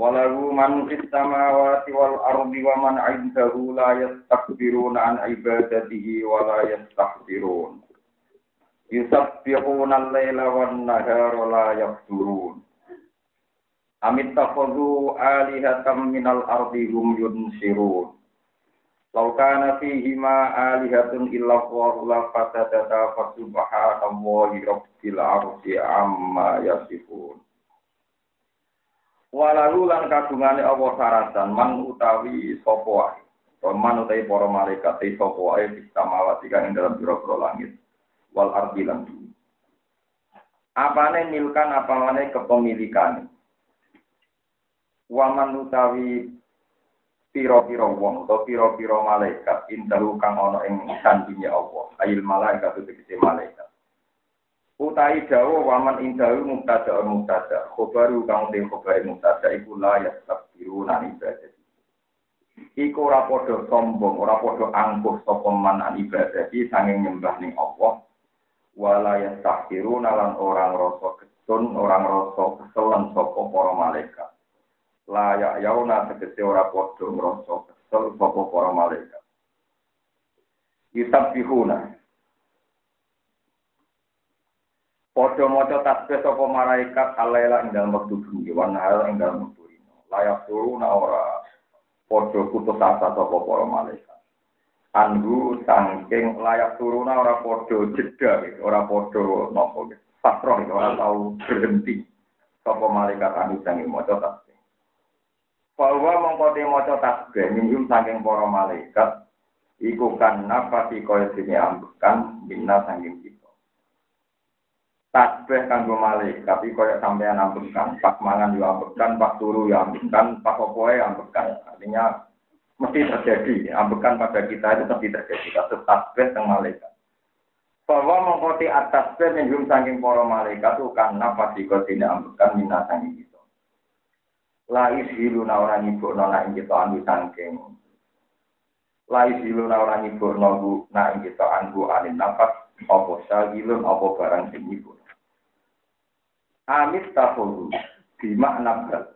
Walahu man fis samawati wal ardi wa man 'indahu la yastakbiruna an ibadatihi wa la yastakbirun. Yusabbihuna al-laila wan nahara la yafturun. Amit takhadhu alihatan minal ardi hum yunsirun. Lau kana alihatun illa Allahu la fasadata fa rabbil arsi amma yasifun. Walalu lan kagungane Allah saratan man utawi sapa wae. Man utawi para malaikat e sapa wae bisa mawati kang ing dalam pira-pira langit wal ardi lan bumi. Apane milkan apane kepemilikan. Waman utawi pira-pira wong utawa pira-pira malaikat indahu kang ana ing sandinge Allah. Ail malaikat itu malaikat. Utai dawa waman indahu mubtada mubtada. Khobaru kang te khobare mubtada iku la yastabiru nan ibadah. Iku ora padha sombong, ora padha angkuh sapa man an ibadah sanging nyembah ning Allah. Wala yastabiru lan orang rasa ketun, orang rasa keselan sapa para malaikat. Layak yauna tegese ora padha ngrasa kesel sapa para malaikat. Yusabbihuna Padha maca tasbih sapa malaikat alaila ing dalem wektu bengi wan hal ing dalem wektu rino. Layak turu na ora padha putus asa sapa para malaikat. Anhu sangking layak turuna ora padha jeda ora padha napa pasrah ora tau berhenti sapa malaikat anu sanging maca tasbih. Bahwa mongko te maca tasbih minjum saking para malaikat iku kan nafasi kaya dene ambekan minna sanging kita. Tasbih kanggo malaikat tapi koyo sampean ambekan pas mangan yo ambekan pas turu yo ambekan pas opoe ambekan. Artinya mesti terjadi ambekan pada kita itu mesti terjadi. Kasus tasbih teng malaikat. Bahwa mengkoti atas yang saking para malaikat kan napa di ini ambekan minat sanging kita. Lais hiluna ibu nona ing kita anu sangking lais hiluna orang ibu nogu na ing kita anu anin nafas opo sagilun opo barang sing ibu Amit tahodu bima nabal.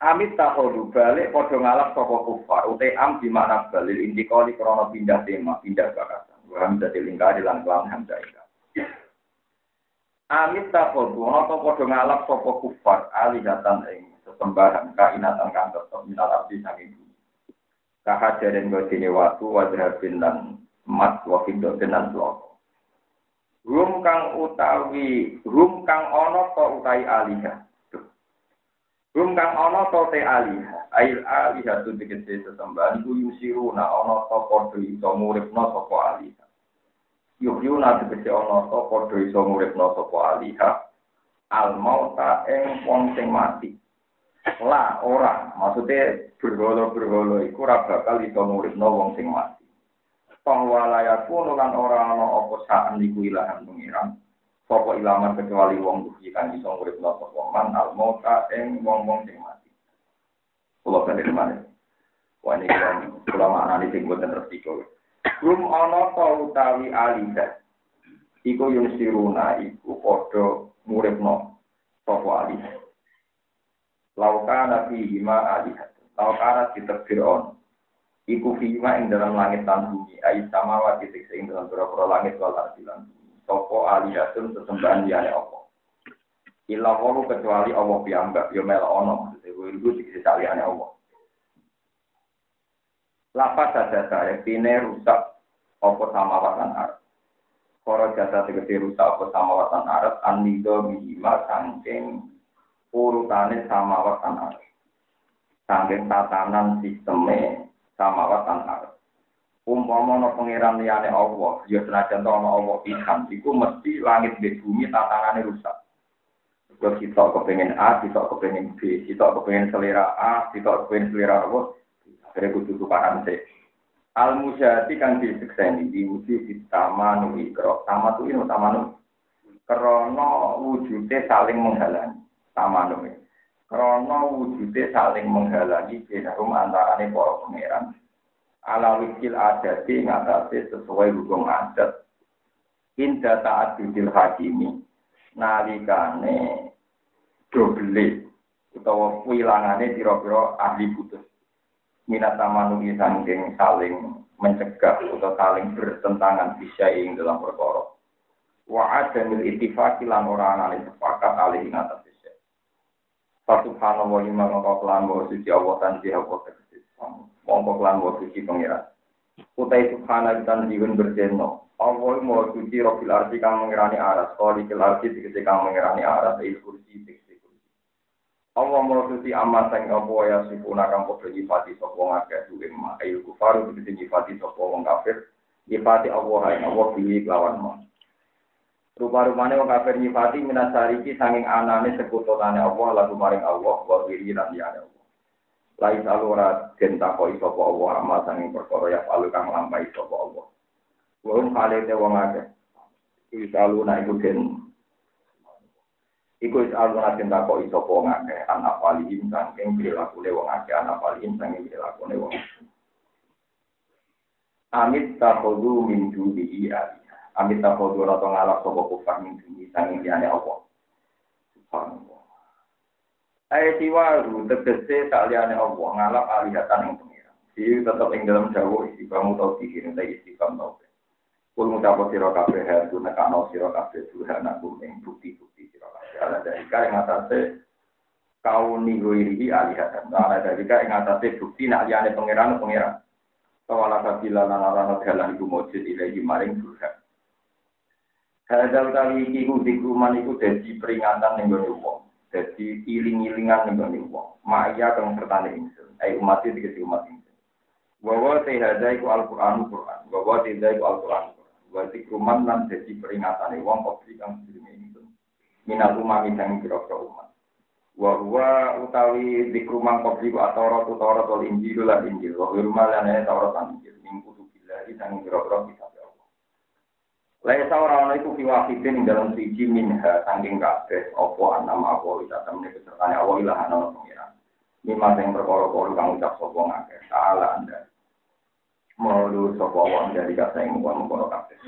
Amit tahodu balik podo ngalap soko kufar. Ute am bima nabal. Inti kali krono pindah tema, pindah bakasan. Waham jadi lingkari lan kelam hamzah Amit tahodu ngalap kufar. Alihatan ing sesembahan kainatan kang tetep minal abdi saking bumi. Kahajarin godine watu wadrabin lan emas wakidotin lan blok. Rum kang utawi rum kang ana ta utawi aliha rum kang ana ta te aliha ail aliha tu tegese sesembahan. Ku yusiruna ana ta padha iso muripna sapa aliha yuhyuna tegese ana ta padha iso muripna sapa aliha al mauta ing wong sing mati. La ora. Maksude berholo-berholo iku ora bakal iso muripna wong sing mati bahwa layak pun lan ora ana apa saan iku ilahan pengiran. Sapa ilaman kecuali wong duhi kan iso nguripno sapa man al mauta ing wong-wong sing mati. Kula ke mana wah ini kan kula maknani sing boten resiko rum ana ta utawi alida? Iku yung siruna iku padha nguripno sapa alida? Laukana fihi ma alida. Laukana diterbir on iku fima ing dalam langit lan bumi ai samawati tikse ing dalam pira langit wal ardi lan sapa alihatun sesembahan liyane apa? Illa kecuali Allah piyambak yo mel ono wiru tikse saliyane Allah. Lapas saja saya pine rusak apa samawatan arab Koro jasa tegesi rusak apa samawatan arab anido bihima sangking urutane samawatan arab sangking tatanan sistemnya sama watan arep. Umpama ana pangeran liyane Allah, ya senajan ana Allah pisan, iku mesti langit di bumi tatanane rusak. Terus kita kepengen A, kita kepengen B, kita kepengen selera A, kita kepengen selera apa? Akhirnya kudu tukaran sih. Al mujahati kang disekseni diwujud di taman ikro. Taman itu ini taman Krono wujudnya saling menghalangi. Taman ini. Krono wujudnya saling menghalangi benarum antarane para pangeran. Ala wikil adati ngatasi sesuai hukum adat. Indah taat judil hakimi. Nalikane doble utawa wilangane pira-pira ahli putus minat tamanungi sangking saling mencegah atau saling bertentangan bisa ing dalam perkara wa adamil ittifaqi lan ora ana sepakat alih ing atas wa ta'ala mongko kelan wa suci Allah tanji Allah tegese mongko kelan wa suci pangeran utai subhanahu dan diun berjeno Allah mau suci robil arti kang mengirani aras. Kalau di arti dikece kang mengirani aras. Il kursi Allah menutupi amat sang apa ya sifuna kang padha nyifati sapa ngakeh duwe mak ayu kufaru dadi nyifati sapa wong kafir. Nyifati Allah hae Allah pilih lawan mo Rupa-rupane wong kafir nyifati minasariki sanging anane sekututane Allah lalu maring Allah wa wiri lan liyane Allah. Lai salu ora den takoki sapa Allah amal sanging perkara ya palu kang lampahi sapa Allah. Wong kale te wong akeh. Iki salu na iku den Iku is aluna cinta kok iso po ngake anak palihim sangking perilaku wong ake anak palihim sangking perilaku wong Amit takhudu min judi aliyah. Amit takhudu rato ngalak sopo kufar min judi sangking liane Allah. Subhanallah. Ayat siwaru tegese tak liane Allah ngalap alihatan yang pengiran. Jadi tetap ing dalam jauh istiqam tau dikirim dari istiqam tau. Kul mutapo siro kabeh hadu nekano siro kabeh Tuhan aku ing bukti-bukti ala dalika yang atasnya kau nigoiri alihatan. Ala dalika yang atasnya bukti nak liane pangeran pangeran. Kawala kabila lan arana dalan iku mujud ilahi maring Tuhan. Hadal kali iki ku dikruman iku dadi peringatan ning gone wong. Dadi iling-ilingan ning gone wong. Maya kang sertane ingsun. Ai umat iki dikesi umat ingsun. Wa te hadai ku Al-Qur'an Qur'an. Wa te hadai ku Al-Qur'an Qur'an. Wa dikruman lan dadi peringatan wong kok kang sedurunge minal umami sang kira-kira umat. Wa huwa utawi dikru mangkobli wa ataurat utawarat wal injil lan injil wa hurma lan taurat lan injil min kutubillah sang kira-kira. Laisa ora ana iku kiwahidin ing dalam siji minha sanging kabeh apa anam apa wisata meneh kesertane Allah ilah ana pengiran. Mima sing perkara-perkara kang ucap sapa ngakeh salah anda. Maulu sapa wong dari kata ing mengkono kabeh.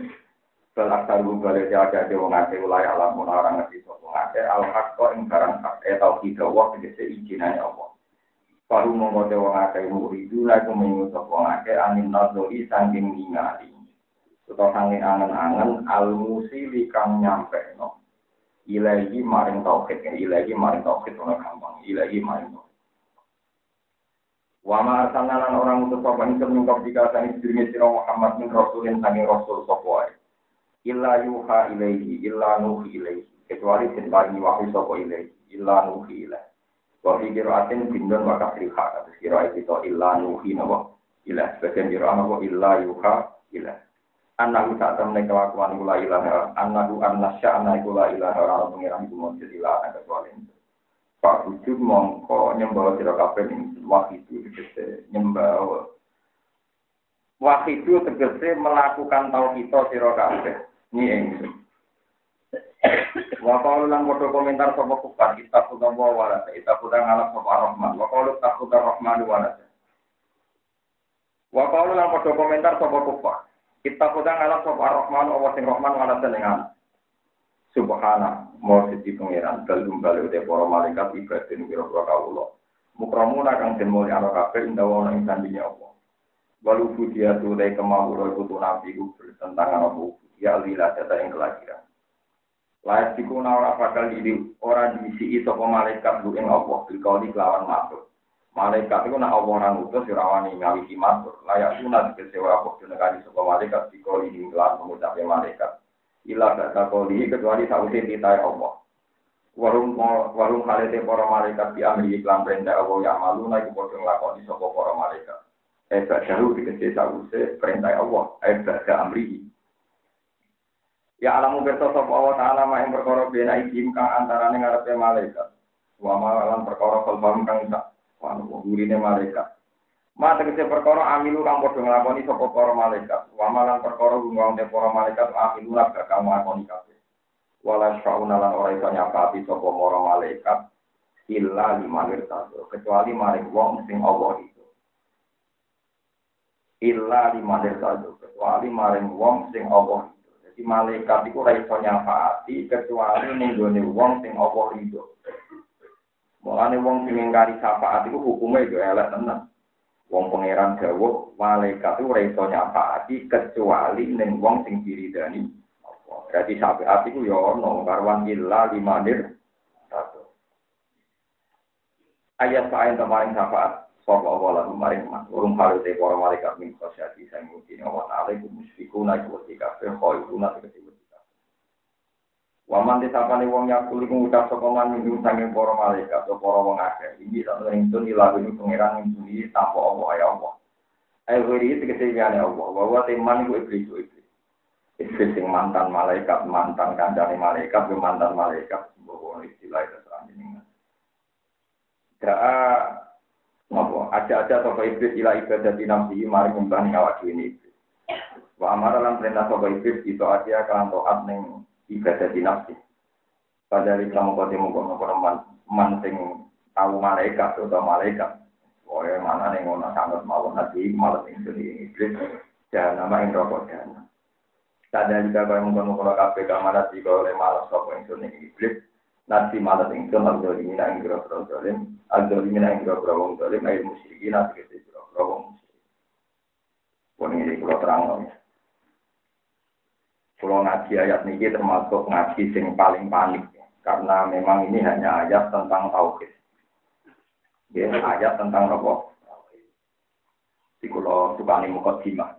Belak taru balik jaga di wong alam pun orang ngerti sopo ake al hak kok ing barang hak eh tau kita wong tegese ijinane apa. Paru mongode wong ake muridu lah kumengu sopo ake anin nazoi sangking ningali. Atau sangking angen-angen al musili kang nyampe no. Ilahi maring tauhid, ilahi maring tauhid ono gampang, ilahi maring tauhid. Wama arsalna orang utus sapa ing mingkap jika sang sedurunge sira Muhammad min rasulin sanging rasul wae. Illa yuha ilaihi illa nuhi ilaihi. Kecuali den paringi wahyu sapa ilaihi illa nuhi ilaihi. Wa fi qiraatin bindun wa kasriha kados kira itu illa nuhi napa ilah sebagian kira napa illa yuha ilah Anahu tak temne kelakuan kula ilaha anahu annasya anahu kula ilaha ora pengiran iku mujud ilaha kecuali Pak Wujud mongko nyembah sira kabeh ing wahidu tegese nyembah wahidu tegese melakukan tauhid sira kabeh. Ini ingsun. Wa qalu lan padha komentar sapa kufar kita kudu wa wala kita kudu ngalap sapa rahman wa qalu takudu rahman wa wala Wa qalu lan padha komentar sapa kufar kita kudu ngalap sapa rahman wa sing rahman wala dengan Subhana mau siji pangeran dalem bali ute para malaikat ibadin kira-kira kawula mukramuna kang den mulya ana kabeh indawa ana ing sandinya Allah walu fudia tu dai kemawulo iku nabi ku bertentangan apa ya lila data yang kelahiran. Layak siku ora bakal diri orang diisi itu malaikat lu ing Allah di kelawan makhluk. Malaikat itu nak Allah orang utus sirawani ngawisi makhluk. Layak sunat kecewa apa kali sapa malaikat kau di kelawan mengucapnya malaikat. Ila kata koli kecuali sausi titai Allah. Warung warung halete para malaikat di amri iklan perintah Allah yang malu naik bodoh ngelakoni sapa para malaikat. Eh jauh dikecil sausi perintah Allah. Eh baca amri Ya alamu berto sapa Allah taala mak ing perkara bena iki kang antarané ngarepe malaikat. Wa malan perkara kalbam kang sak wanu gurine malaikat. Ma tegese perkara amilu kang padha nglakoni sapa para malaikat. Wa malan perkara gungong te para malaikat amilu lan kang nglakoni kabeh. Wala syauna lan ora iso nyapati sapa para malaikat illa limanir tado kecuali maring wong sing Allah itu. Illa limanir tado kecuali maring wong sing Allah Jadi malaikat itu ora iso nyafaati kecuali ning wong sing apa rido. Mulane wong sing ngingkari syafaat itu hukumnya itu elek tenan. Wong pangeran dawuh malaikat ora iso nyafaati kecuali ning wong sing diridani. Berarti syafaat itu ya ono karwan illa limanir satu. Ayat paling kemarin syafaat Sapa Allah lalu maring mas, urung halu te para malaikat min khosyati sang mungkin Allah Ta'ala iku musfiku na iku wedi kabeh khairu na tegese wedi kabeh. Waman disapane wong yakul iku ngucap sapa man minggu sanging para malaikat atau para wong akeh. Iki sak ingsun ilahu pangeran ngintuni tanpa Allah ya Allah. Ayo wiri tegese yane Allah, bahwa teman iku iblis iblis. Iblis sing mantan malaikat, mantan kancane malaikat, mantan malaikat, bahwa istilah itu serang ini. Daa Napa aja-aja sapa iblis ila ibadah di nafsi mari nyembah awak dhewe iblis. Wa amara lan perintah sapa iblis itu aja kan taat ning ibadah di nafsi. Padahal kamu kau temu kono kono man sing tahu malaikat atau malaikat. Oke mana nih ngono sangat mau nanti malah sing sini iblis dan nama yang rokok dan. Tadi juga kau mengkono kono kafe kamar di kau oleh malas sapa yang sini iblis. Nanti malah ing sun al zalimin ing grogro zalim, al zalimin ing grogro wong zalim ayo musyrikin nanti kita grogro wong musyrik. Ini kalau terang ya. Kalau ngaji ayat ini termasuk ngaji sing paling panik karena memang ini hanya ayat tentang tauhid. Ya, ayat tentang apa? Di kulo tukani mukadimah.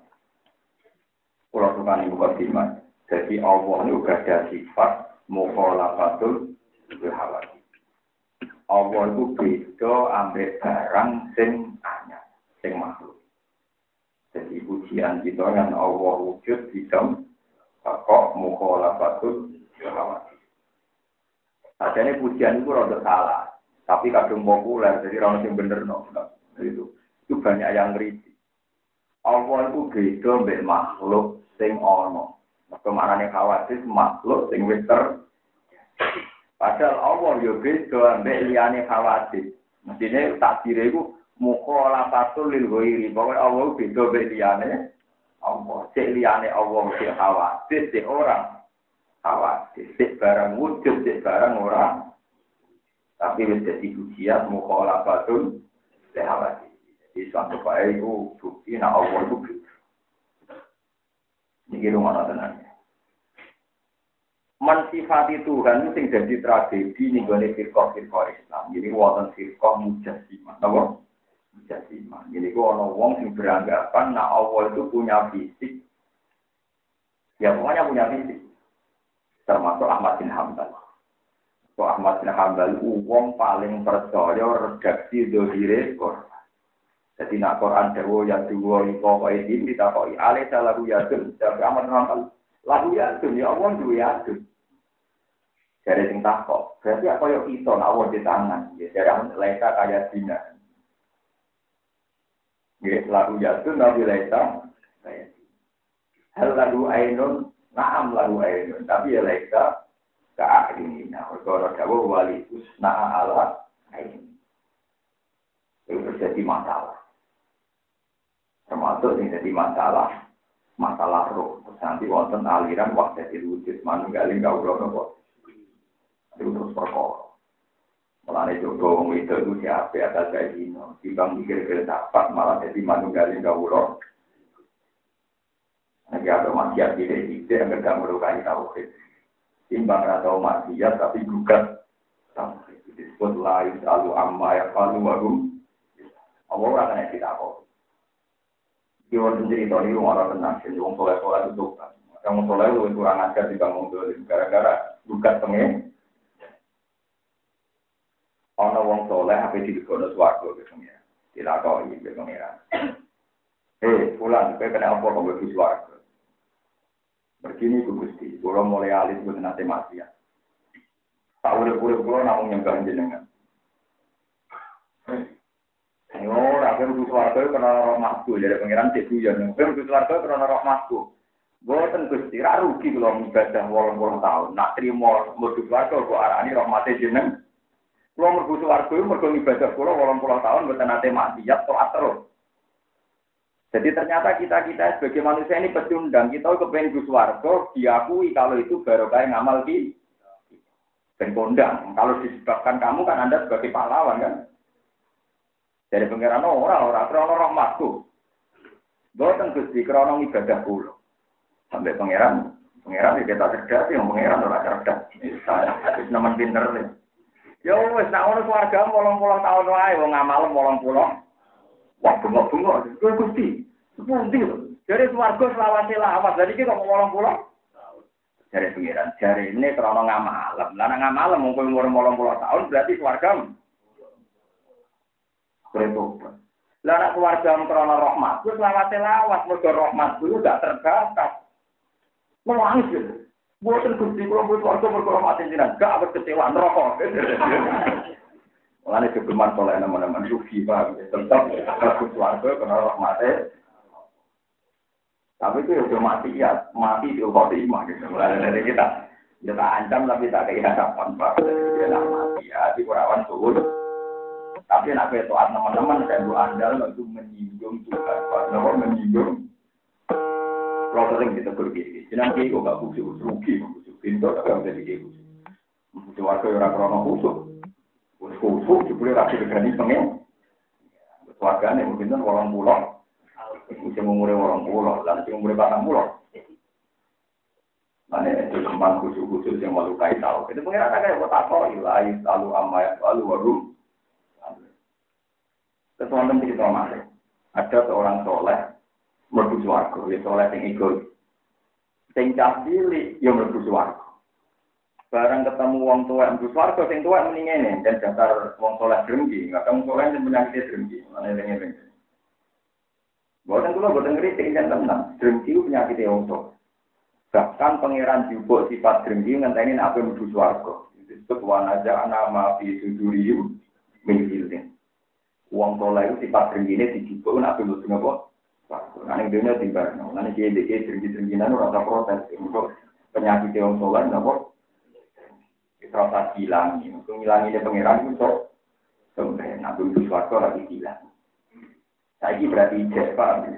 Kulo tukani mukadimah. Jadi Allah ini juga ada sifat mukhalafatul berhalaki. Allah itu beda ambek barang sing anyar, sing makhluk. Jadi ujian kita yang Allah wujud di dalam kok mukhalafatul berhalaki. Adanya pujian itu rada salah, tapi kadang populer, jadi orang yang bener no. Itu, itu banyak yang ngeritik. Allah itu beda ambek makhluk sing ono. Kemana khawatir makhluk sing wis Padahal Allah yo beda ambek liyane khawatir. Mestine takdire iku mukhalafatul lil ghairi. Pokoke Allah beda ambek liyane Allah. Cek liyane Allah mesti khawatir, cek orang khawatir. Cek barang wujud, cek barang orang. Tapi wis dadi mukhalafatul lil khawatir. Jadi suatu kaya itu bukti, nah Allah itu beda. Ini rumah tenang mensifati Tuhan itu sing jadi tragedi nih gue firqah firqah Islam. Jadi wonten firqah mujasimah, apa? Mujasimah. Jadi gue ono wong sing beranggapan nah Allah itu punya fisik. Ya pokoknya punya fisik. Termasuk Ahmad bin Hambal. So Ahmad bin Hambal wong paling percaya redaksi dohire Quran. Jadi nak Quran dewa ya dua kau ini ditakoi alih salah ya tuh. Jadi Ahmad bin Hambal ya ya Allah duwe adun. Dari sing takok, berarti apa yo kita nak di tangan, ya dari amun leka kaya dina. Lagu yatun nabi kaya Hal lagu ainun, naam lagu ainun, tapi ya ini. Nah, kalau dawa wali usna ala ainun. Itu terjadi masalah. Termasuk yang jadi masalah masalah roh. Nanti wonten aliran waktu di wujud manunggaling kawula nopo. Itu terus perkara. Mulane jodoh wong itu itu siapa atas kayak gini. Timbang mikir ke dapat malah jadi manunggaling kawula. Nanti ada maksiat tidak tidak agar gak melukai tauhid. Timbang atau maksiat tapi gugat tauhid. Disebut lain selalu amma ya falu warum. Allah akan yang kita kok. Iki wonten cerita niku ora tenang, jadi wong soleh soleh itu Kamu soleh lu kurang ajar di bangun dulu, gara-gara buka tenge. Ono wong soleh apa di kono swarga ya. Tidak tahu ini pengiran. Eh, pulang, kowe kena apa kok di swarga? Begini ku Gusti, kula mulai alis buat nanti mati ya. Tak urip-urip kula namung nyembah jenengan. Yo, ora kan kudu swarga kena rahmatku dari pangeran cek guyon. Ben kudu swarga kena rahmatku. Boten Gusti, ra rugi kula ibadah 80 tahun. Nak trimo mlebu swarga kok arani rahmate jeneng. Kula mlebu swarga mergo ibadah kula 80 tahun mboten nate maksiat taat terus. Jadi ternyata kita-kita sebagai manusia ini pecundang. Kita kepengen Gus Wargo diakui kalau itu baru kayak ngamal di dan. Kalau disebabkan kamu kan Anda sebagai pahlawan kan. Dari pengiran orang orang krono rahmatku. Boten Gusti krono ibadah kula. Sampai pangeran pangeran ya kita cerdas yang pangeran ora cerdas. Saya nemen pinter nih. Ya wis nak ono swarga 80 tahun wae wong ngamal 80. Wah, bengok-bengok. Gusti, Sepundi lho. Jadi swarga selawase lawas. Jadi kita ngolong pulau. Dari pengiran. Dari ini terlalu ngamalem. Lah ngamalem mungkin umur ngolong pulau tahun berarti swarga. Beretobat. Lah anak keluarga krono rahmat, ku selawase lawas mergo rahmat ku gak terbatas. Melangis Buatan gusti kalau buat warga mergo rahmat jenengan, gak berkecewa neraka. Mulane kegeman soleh teman-teman sufi pak, tetap aku keluarga karena rahmatnya tapi itu udah mati ya, mati di khotimah gitu. Mulai dari kita, kita ancam tapi tak kayak harapan pak. Dia nak mati ya, di kurawan turun. Tapi nak toat teman-teman saya bu andal itu menyinggung Tuhan. Nama menyinggung. Kalau sering kita pergi, jangan kayak gue gak khusus, rugi, khusus. Pintu tapi nggak jadi kayak khusus. Keluarga orang krono khusus. Khusus, jebule rapi kegani pengen. Ini mungkin orang pulau. Sing umure orang dan sing umure batang pulau. Mana itu kembang khusus-khusus yang malu kai tahu. Itu pengiran kayak buat apa? Ilahi selalu amai selalu warum. Ketua nanti kita masuk. Ada seorang soleh merbu suarga, ya soleh yang ikut. Sing ya merbu suarga. Barang ketemu wong tua yang suarga, sing tua mendingin dan dasar wong soleh drengki. Nggak kamu soleh yang penyakit. Mana yang ini? Bukan kula bukan ngeritik dan tenang. Drengki penyakit yang Bahkan pangeran jubuk sifat drengki ngenteni apa yang menuju swarga. Disebut wanaja nama fi suduriyu min. Uang soleh itu sifat drengki ini dijubuk apa yang menuju apa? Nah, ini dunia tiba. Nah, ini dia dia drengki-drengkinan rasa protes. Untuk penyakit yang soleh, apa? Rasa hilang. Untuk ngilangi pangeran itu sampai nak menuju swarga lagi hilang. Saya ini berarti ijek, Pak.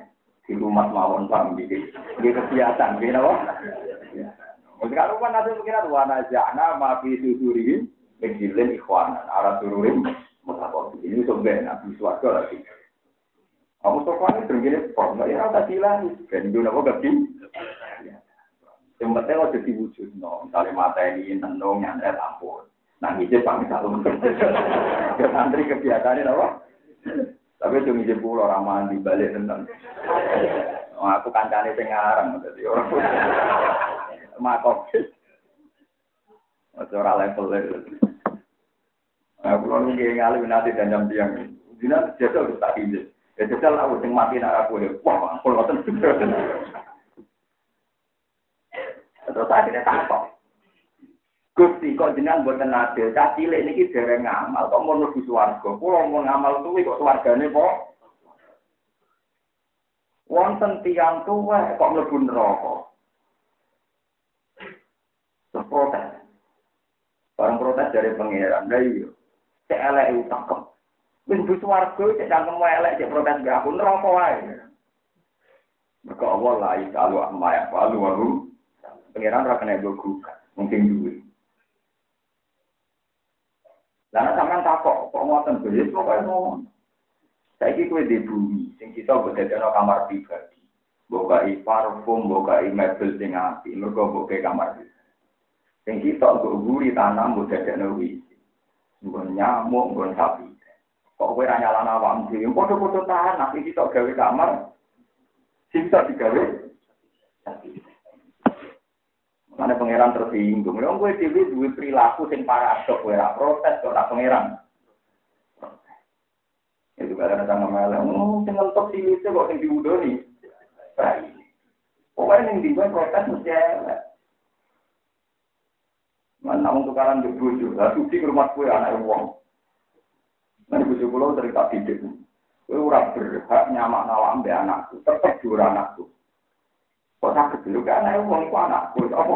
Di rumah mawon, Pak. Ini kegiatan, ini apa? Sekarang kan nanti mungkin wana jana mafi suduri mengilin ikhwanan arah sururin mutapok ini sebenarnya nabi suarga lagi. Kamu sopan itu begini, kok nggak ya tak hilang, kan itu napa gak Yang penting harus diwujud, no. Misalnya mata ini tenung, nyantet, ampun. Nah, ini pamit satu. Ya, santri kebiasaannya apa? Tapi itu ngisi pulau orang di balik tentang. Oh, aku kancane sing ngarang dadi orang. Makok. Ora level. Aku lalu nggih ngalih nanti dan jam tiang. Dina jasa wis tak injek. Ya jasa aku sing mati nak aku ya. Wah, aku ngoten. Terus akhirnya takut. Gusti kok jenengan mboten adil, cah cilik niki dereng ngamal kok mau mlebu swarga. Kula mau ngamal tuwi kok swargane kok wonten tiyang tuwa kok mlebu neraka. Protes. Barang protes dari pangeran, lah iya. Cek elek utakem. Wis bus warga cek cangkem elek cek protes mbak aku neraka wae. Mergo Allah la ilaha illallah ma ya falu wa rum. Pengiran ora kena guru mungkin duwe. Lah sampean takok kok ngoten bae kok ae ngomong. Saiki kowe di bumi sing kita bedhekno kamar pribadi. Mbok i parfum, mbok i mebel sing api, mergo boga kamar pribadi. Sing kita untuk guri tanam, mbok dadekno nawi. Bukan nyamuk, bukan sapi. Kok kowe ra nyalana awakmu dhewe, padha-padha tahan, nek kita gawe kamar, sing bisa digawe. Mana pangeran tersinggung. Lha kowe dhewe duwe perilaku sing paradok kowe ora protes kok ora pangeran. Itu ada sama malah. Oh, sing ngentok sini itu kok sing diudoni. Rai. Pokoknya yang dimulai protes mesti. Mana untuk bojo, lah suci ke rumah kue anak uang. Nanti bojo pulau cerita didik. Kue ora berhak nyamak nawa ambe anakku, tetep jujur anakku. Kok sakit dulu kan anak uang itu anakku, apa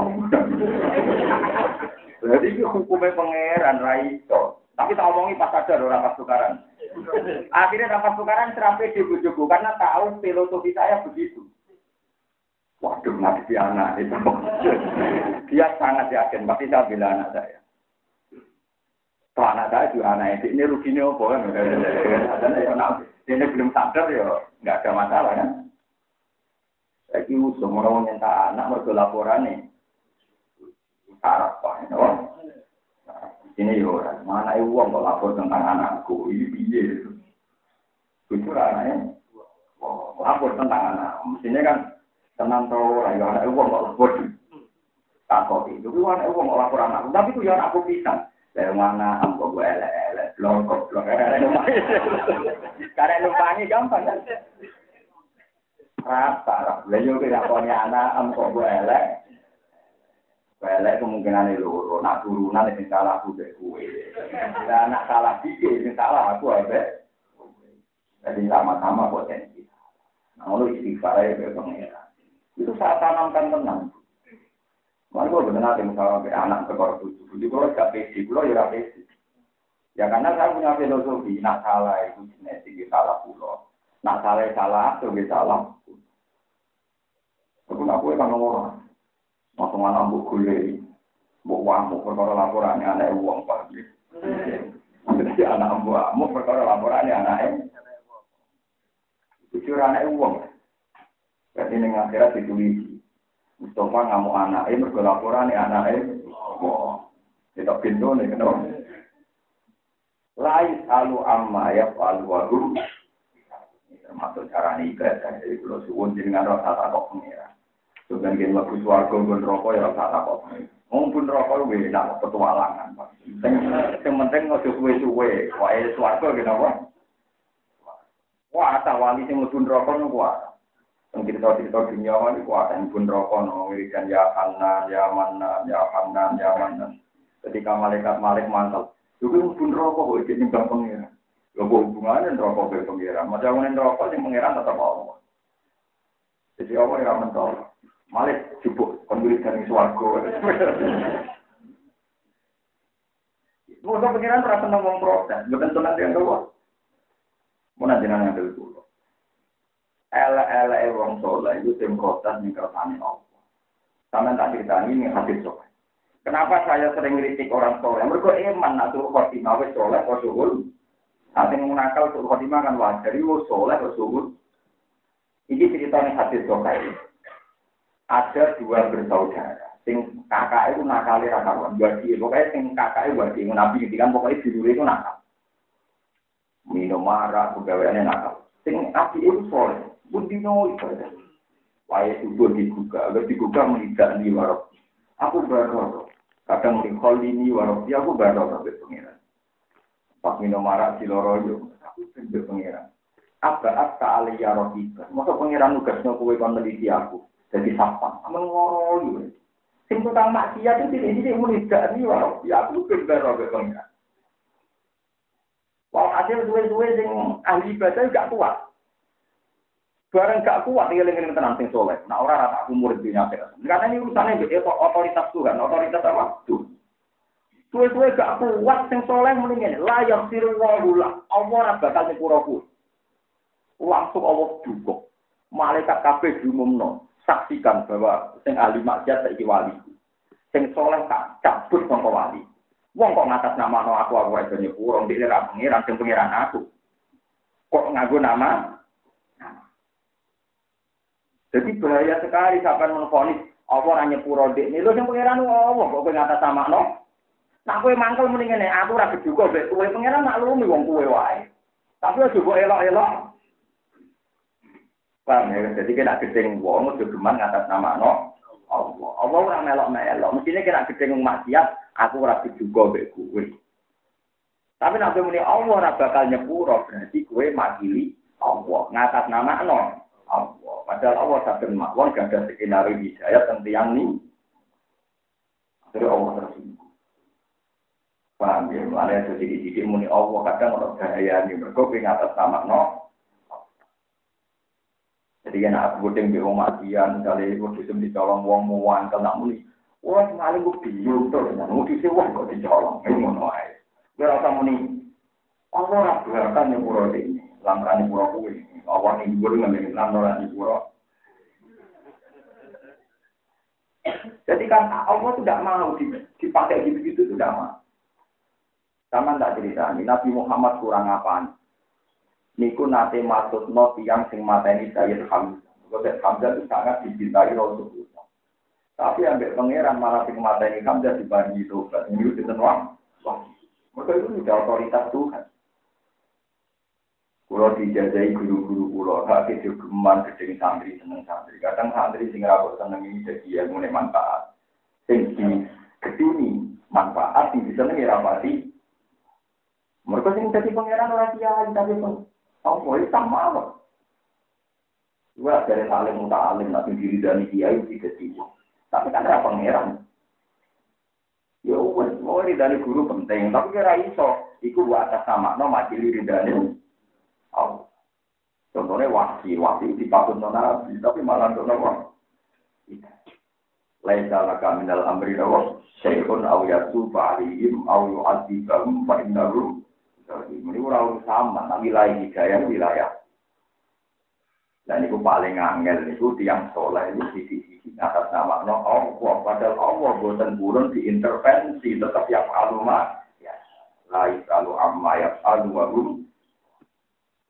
Jadi itu hukumnya pangeran Raito. Tapi tak omongi pas ada orang pas tukaran. Akhirnya dapat tukaran serapi di bojoku karena tahu filosofi saya begitu. Waduh, mati anak itu. Dia sangat yakin, pasti saya bilang anak saya. Kalau anak saya juga anak ini, ini ruginya apa kan? Ini belum sadar ya, nggak ada masalah kan? Kira semua orang nyentak anak, mereka laporan nih. Sarap pak, ini ya orang, mana uang kalau lapor tentang anakku, ini biaya. Jujur anaknya, lapor tentang anak, mestinya kan tenang tau ya anak wong kok lapor. Takut itu ku anak wong kok lapor anak. Tapi ku ya anakku pisan. Dari mana ambo gue elek-elek, blokok, blokok, Karena lumpangi gampang kan? Rata, rata. Lalu kita punya anak, ambo gue elek. Elek kemungkinan itu loro, nak turunan itu salah aku deh kue. Dan nak salah dikit, itu salah aku abe. Jadi sama-sama potensi. Nah, lu istighfar ya pengira. Itu saya tanamkan tenang. Mana gue benar nanti misalnya ke anak ke korban bujuk, bujuk kalau gak pesi, kalau ya pesi. Ya karena saya punya filosofi, nak salah itu genetik, ya salah pulau. Nak salah salah, itu ya salah. Aku nak kue kan orang, langsung anak buk gule, buk wamuk, perkara laporannya anak uang pagi. Jadi anak buk perkara laporannya anak Jujur anak uang. Jadi ini akhirat ditulis. Mustafa ngamuk anak, ini mergo laporan ya anak. Oh, kita pintu nih kenapa? Lais alu amma ya falu waru. Termasuk cara ibadah. Jadi kalau suwun jenengan rasa takut pengira. Sebenarnya kita lebih suarga pun rokok ya rasa takut pengira. Mumpun rokok gue nak petualangan. Yang penting nggak suwe-suwe. Wah, suarga kenapa? Wah, tak wali sing mlebu rokok nunggu yang cerita-cerita dunia ini kuat yang pun rokok no wiridan ya Hanan, ya Manan, ya Hanan, ya Manan. Ketika malaikat malik mantel, itu pun rokok kok jadi nyembah pengiran. Lo hubungannya rokok ke pengiran. Macam mana rokok yang pengiran tetap Allah. Jadi Allah yang mentol. Malik jubuk konwiridan suargo. Masa pengiran terasa ngomong protes, bukan tenang dia doang. Mau nanti nanya dulu elek-elek wong soleh itu tim protes ning kersane Allah. Sampeyan tak ceritani ini hadis soleh. Kenapa saya sering kritik orang soleh? Mereka iman nak suruh khotimah wis soleh kok suhul. Nanti menakal suruh khotimah kan wajar, itu soleh kok suhul. Ini ceritanya hadis soleh. Ada dua bersaudara. Sing kakak itu nakali rakawan. Wadi, pokoknya sing kakak itu wadi. Nabi kan pokoknya dulu itu nakal. Minum marah, pegawaiannya nakal. Sing api itu soleh. Bundino ibadah. Waya subuh dibuka, agar dibuka menidak di warok. Aku baru kadang melihat ini warok, ya aku baru sampai pengiran. Pas minum marah di loroyo, aku sampai pengiran. Apa apa aliyah rohibah. Masa pengiran nugasnya kue kon meneliti aku. Jadi sapa, amal ngoroyo. Sing tukang maksiat itu tidak tidak menidak di warok. Ya aku baru sampai pengiran. Wah hasil suwe-suwe sing ahli ibadah gak kuat. Barang gak kuat lengan tenang sing soleh. Nah orang rata aku murid dunia akhirat. Karena ini urusannya itu otoritas Tuhan, otoritas apa? Tuhan. Suwe-suwe gak kuat sing soleh mendingin. Layak siru wahula. Allah bakal nyepuraku. Langsung Allah dukung. Malaikat kabeh diumumno. Saksikan bahwa sing ahli maksiat saiki wali. Sing soleh tak cabut sangka wali. Wong kok ngatas nama no aku aku aja nyepuro. Ndek ra pengiran sing pengiran aku. Kok ngaku nama jadi bahaya sekali sampai menfonis apa hanya puro dek ini lo yang pangeran Allah kok kowe ngata sama no. Nah kowe mangkel mendingan aku rapi juga bet kowe pangeran nak lumi wong kowe wae. Tapi aja kok elok-elok. Paham ya? Jadi kena gedeng wong aja geman ngatas nama no. Allah. Allah ora melok-melok. Mestine kena gedeng maksiat, aku rapi juga bet kowe. Tapi nanti muni Allah ora bakal nyepuro berarti kowe makili Allah ngatas nama no. Allah. Padahal Allah sadar mawon gak ada skenario hidayat tentang tiang ini. Akhirnya Allah tersinggung. Paham ya? Mana itu sidik-sidik muni Allah kadang orang bahaya ini. Mereka pengen atas sama no. Jadi kan aku budeng di rumah matian, kali itu disem dicolong wong muan, kalau muni. Wah, semalam gue bingung tuh, mau disem wong kok dicolong, ini ngono aja. Gue rasa muni, Allah rabbahkan yang pura ini, lamran yang pura kuwi. Allah ini gue dengan lamran yang pura. Jadi kan Allah tidak mau dipakai gitu-gitu, tidak mau. Sama tak cerita, Nabi Muhammad kurang apa? Niku nate maksud no tiang sing mateni Sayyid Hamzah. Sayyid Hamzah itu sangat dicintai Rasulullah. Tapi ambil pangeran malah sing mateni Hamzah dibanding itu. Ini itu tenang. Mereka itu sudah otoritas Tuhan. Kulo dijajahi guru-guru kulo, hak kejogeman gedeng santri seneng santri. Kadang santri sing rawat seneng ini jadi ilmu manfaat. Sing di geduni manfaat, sing disenengi rapati mereka sing jadi pangeran ora kiai tapi pun apa itu sama apa? Gua dari alim muta alim nanti diri dari kiai tidak tiba. Tapi kan ada pangeran. Ya wes mau dari guru penting, tapi kira iso. Iku buat atas sama no mati diri Allah. Contohnya wasi, wasi dipatut nona tapi malah nona wah. Laisa laka minal amri dawa syai'un aw yatuba alihim aw yu'adzibahum fa innahum ini orang sama, nah wilayah hidayah wilayah. Dan itu paling angel itu tiang soleh itu sisi-sisi atas nama no Allah. Padahal Allah buatan burun diintervensi tetap yang alumah. Ya, lain kalau amma ya alu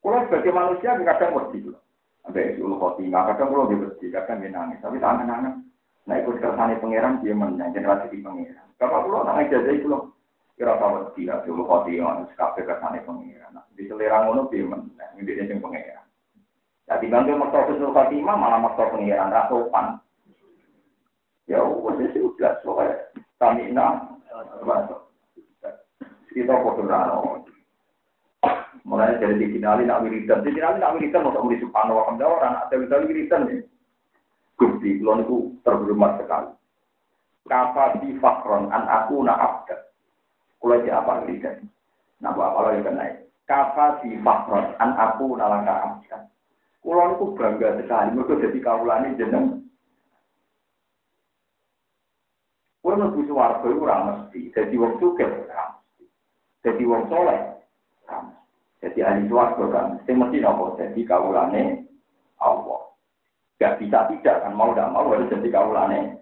Kalau sebagai manusia kadang mesti loh. Sampai ulu khotimah kadang kalau dia kadang dia nangis. Tapi tangan nangis. Nah ikut kersane pangeran dia menang generasi di pangeran. Kalau pulau nangis jadi itu loh. Kira tahu dia dulu kau dia kafe ke sana pengiran. Di selera ngono dia men, ini dia yang pengiran. Jadi bantu maksa Husnul Khotimah malah maksa pengiran rasopan. Ya wes itu jelas soalnya kami nak kita foto rano. Mulai dari dikinali nak wiridan, dikinali nak wiridan mau di subhanahu wa ta'ala orang ada wiridan wiridan nih. Gusti, kalau itu terhormat sekali. Kata di fakron an aku nak abad. Kulo aja apa kan? Nah, apa lagi kena? Kafa si fakron an aku nalangka amkan. Kulo itu bangga sekali. Mereka jadi kaulani jeneng. Kulo mlebu swarga iku ora mesti. Dadi wong sugih ora mesti. Dadi wong soleh Jadi ahli swarga kan mesti mesti nopo jadi kaulane Allah. Gak bisa tidak kan mau tidak mau harus jadi kaulane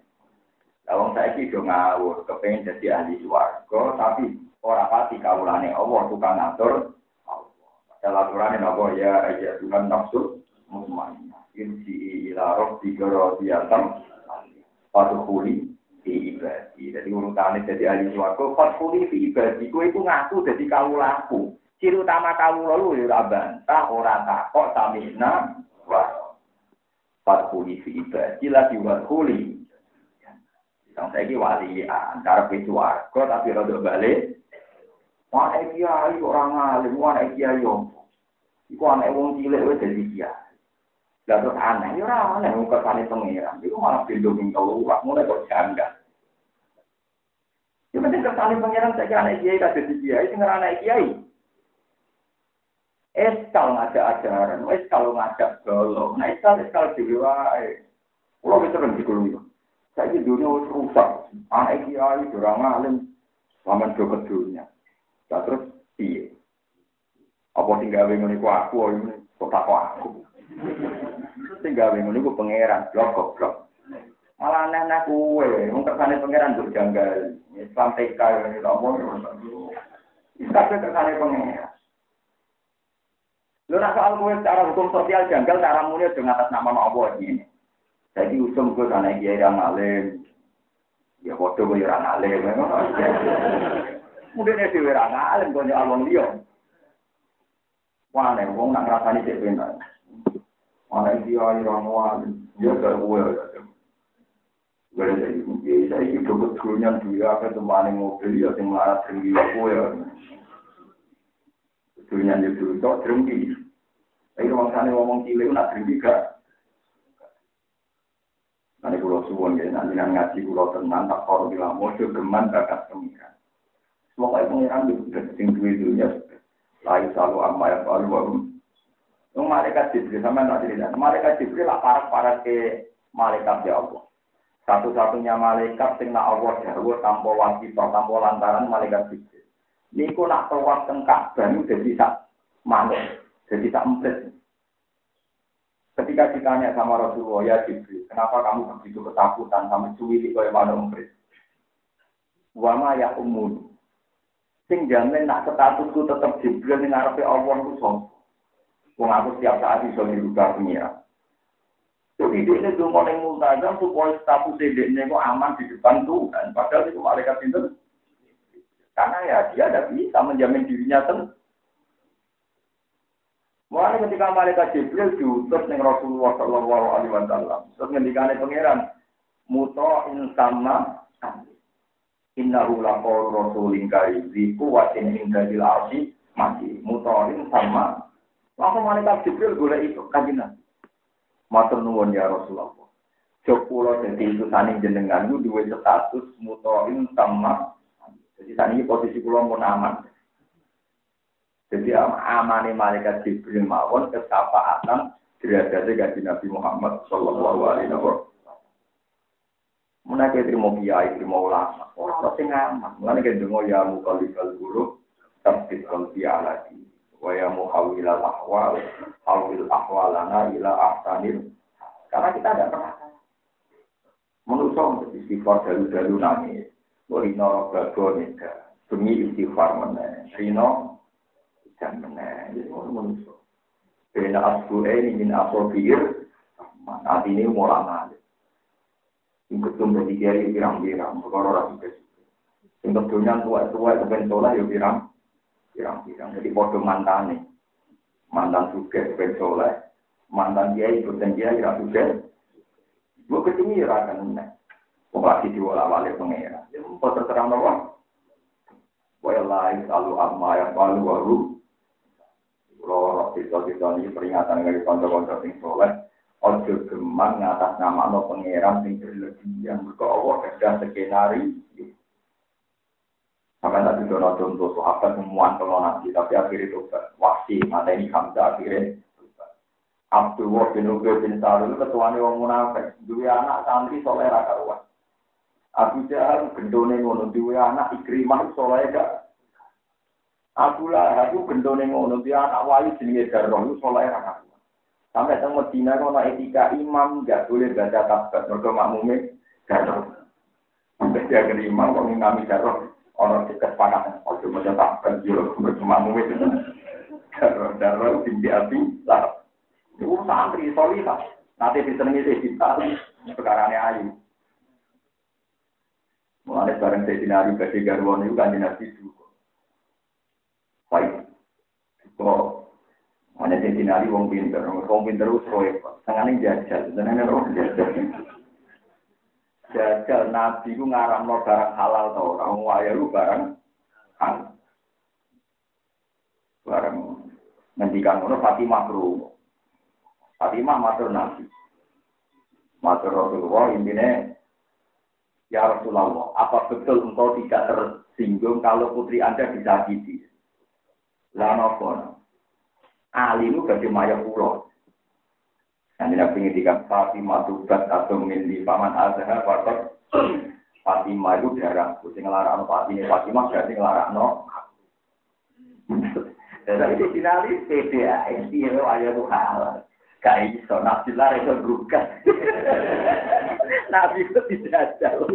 Wong saiki do ngawur, kepengen jadi ahli swarga, tapi ora pati kawulane Allah tukang ngatur Allah. Padahal aturane napa ya aja Tuhan nafsu mutmainnah. Insi ila rabbika radiyatan Fadkhuli fi ibadi. Jadi urutane jadi ahli swarga, fadkhuli fi ibadi. Kowe iku ngaku dadi kawulaku. Ciri utama kawula lu ya ora bantah, ora takok tamina wa Fadkhuli fi ibadi lagi wadkhuli yang saya ini wali antara pintu warga tapi rada balik. Wah, kiai orang alim, wah kiai yo. Iku anak wong cilik wis dadi kiai. Lah terus aneh, yo ora aneh wong kersane pangeran. Iku malah pindho ing keluar, mulai kok janggal. Yo penting kersane pangeran saya kira anak kiai kadhe dadi kiai, sing ora anak kiai. Eskal ngajak ajaran, eskal ngajak golo, nah eskal eskal dhewe wae. Kulo wis sering dikulung. Saya dunia rusak. Anak kiai, orang alim, sama do ke dunia. Nah, terus iya. Apa tinggal bingung iku aku, ini kok tak aku. Tinggal bingung iku pangeran, blok blok. Malah aneh-aneh kue, mung kersane pangeran tuh janggal. Islam TK ini tak mau. Tapi kersane pangeran. Lu nak soal kue secara hukum sosial janggal, cara mulia dengan atas nama Allah ini. Jadi usum gue sana kiai yang alim, ya foto gue yang alim, mungkin dia dewi yang alim, gue nyalon dia. Wah, nih, gue nak ngerasani cek benar. Mana dia yang alim, dia gak gue. Gue jadi mungkin saya hidup betulnya dia apa teman mobil ya, melarat tinggi gue ya. Betulnya dulu, tok tinggi. Tapi sana ngomong cilik, nak tinggi gak. suwun ya nanti ngaji kula tenan tak karo bilang mojo geman bakat. Semoga pengiran itu sing duwe dunya lain selalu amma yang baru baru. Yang malaikat Jibril sama nak cerita. Malaikat Jibril lah parah-parah ke malaikat ya Allah. Satu-satunya malaikat sing nak Allah dawuh tanpa wajib tanpa lantaran malaikat Jibril. Niku nak tawaf teng Ka'bah jadi sak manuk, jadi sak emprit. Ketika ditanya sama Rasulullah, ya Jibril, kenapa kamu begitu ketakutan sama cuwili kaya manuk emprit? Wama ya umun. Sing jamin nak statusku tetap Jibril ning ngarepe Allah ku sapa? Wong aku setiap saat iso dirubah pengira. Jadi dia ini dulu yang multazam supaya status dia kok aman di depan Tuhan. Padahal itu malaikat itu. Karena ya dia tidak bisa menjamin dirinya sendiri. Mulai ketika malaikat Jibril diutus dengan Rasulullah Shallallahu Alaihi Wasallam, terus ngendikane pangeran, muto insama innahu laqaul rasulin karim di kuwatin inda dil arsi mati. Mutoin sama. Langsung malaikat Jibril boleh itu kajian matur nuwun ya Rasulullah. Jokulo jadi itu saning jenengan itu dua status mutoin sama jadi saat ini posisi pulau pun aman jadi amane malaikat Jibril mawon kesapaatan derajatnya gaji Nabi Muhammad Shallallahu Alaihi Wasallam. Menaiki terima kiai, terima ulama. Orang sing aman. Mulane kan dengo ya mukalikal guru, tapi kalbi alati. Wa ya muhawil al ahwal, hawil ahwalana ila ahsanil. Karena kita tidak pernah Menusuk untuk istighfar dalu-dalu nangis. Rino rogago nida. Demi istighfar meneh. Rino dan meneh. Jadi menusuk. Bena asbu'e ini min asobir. Nanti ini mulai ngalih. Ingkut tumpah di kiai pirang-pirang. Tua-tua ben soleh ya. Jadi podo mantan nih. Mantan soleh. Mantan kiai ikut kiai rapi juga. Gue ketemu ya akan. Wong lagi diwala-wali pengira. Ya mau terserah nawa. Wa lain selalu amma yang palu. Kita-kita ini peringatan dari konco-konco sing soleh. Ojo gemar ngatas nama no pangeran sing berlebihan. Mereka Allah kerja skenario. Sampai tadi dono contoh sahabat semuaan kalau nanti, tapi akhirnya itu wasi mata ini Hamzah akhirnya Abdullah bin Ubay bin Salul ketuanya wong munafik, dua anak santri soleh raka ruang. Abu Jahal gendone ngono dua anak Ikrimah soleh gak. Abu Lahab gendone ngono dia anak wali jenenge Darroh soleh raka ruang. Sampai teng Medina kono etika imam gak boleh baca tasbih mergo makmume Darroh. Sampai dia imam kok ngami Darroh ono kesepakatan ojo maca tasbih yo mergo makmume Darroh Darroh api lah. Itu santri, solihah. Nanti disenangi kita, sekarangnya ayu. Mulai bareng saya dinari bagi garwan itu kan juga. Baik. Kok mana saya dinari wong pinter, wong pinter itu roy. Tangannya jajal, tangannya roh jajal. Jajal nabi itu ngaram no barang halal tau orang waya lu barang halal. Barang ngendikan ngono Fatimah kru. Fatimah matur nabi. Matur Rasulullah intinya Ya Rasulullah, apa betul engkau tidak tersinggung kalau putri Anda disakiti? Lah nopo? Ali itu gak maya pulau. Nanti nabi ngintikan Fatimah tugas atau di paman azhar waktu Fatimah itu darah. Kucing ngelarang Fatimah, Fatimah berarti ngelarang no. Jadi itu finali PDA, ini ayat itu halal. Gak iso, nabi lah itu berubah. nabi itu tidak jauh.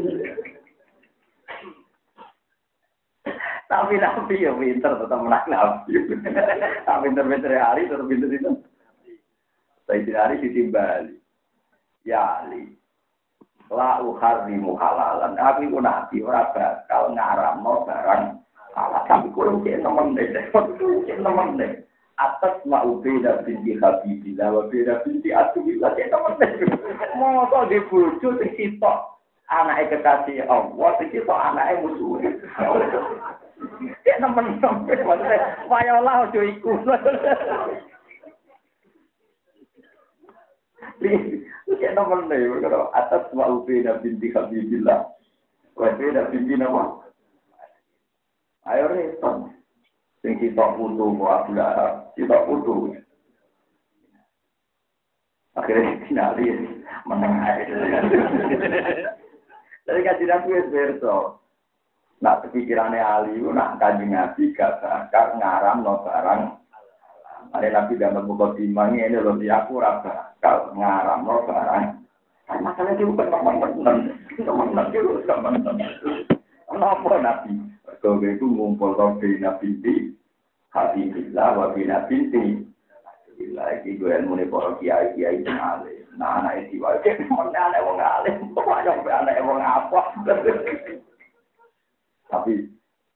Tapi nabi ya pinter tetap menang nabi. Tapi pinter-pinter hari tetap pinter itu. Saya hari ditimbali. Ya Ali. La uharrimu halalan. Nabi ku nabi ora bakal ngaramno barang halal. Tapi kulo cek nemen deh. Cek nemen deh atas mau beda binti Habibillah wa beda binti Atubillah ya teman mau tuh di bucu di situ anaknya kekasih Allah di situ anaknya musuh teman teman maksudnya wayolah ojo iku Kayak nomor nih, kalau atas wa ubina binti Habibillah. Wa ubina binti nama. Ayo repot. Sing kita putu kok Abu kita putu. Akhirnya finali menang aja. Jadi kajian aku es berso. Nak pikirannya Ali, nak kaji Nabi gak bakal ngaram no barang. Ada Nabi dalam buku timang ini loh di aku rasa kalau ngaram no barang. Kan masalahnya itu bukan teman-teman, teman-teman itu teman-teman. Kenapa Nabi? Kau itu ngumpul kau bina binti, hati bila, wa bina binti. Bila iki gue ilmu nih para kiai kiai alim. Nah anak itu wae mana anak wong alim, pokoknya anak wong apa. Tapi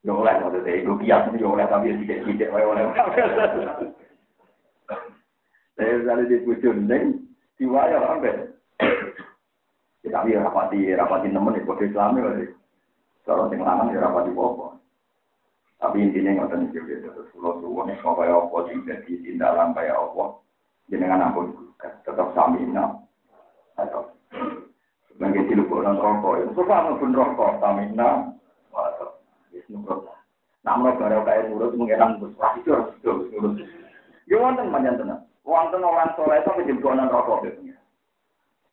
yo oleh maksudnya itu kias yo oleh tapi tidak wae oleh. Saya misalnya di bujun neng, diwayo sampai. Kita ya rapati rapati nemen itu Islam ya. Kalau sing lanang ya rapati apa. Tapi intinya tahu juga terus pulau suwon kau kayak apa sing jadi tindakan kayak apa. Jenengan ampun tetap samina atau sebagai tilu orang rokok itu suka pun rokok samina atau nurut. Namun baru kayak nurut mengenang bus pasti harus nurut. Ya wonten panjang tenan. Wonten orang soleh itu menjadi konan rokok gitu.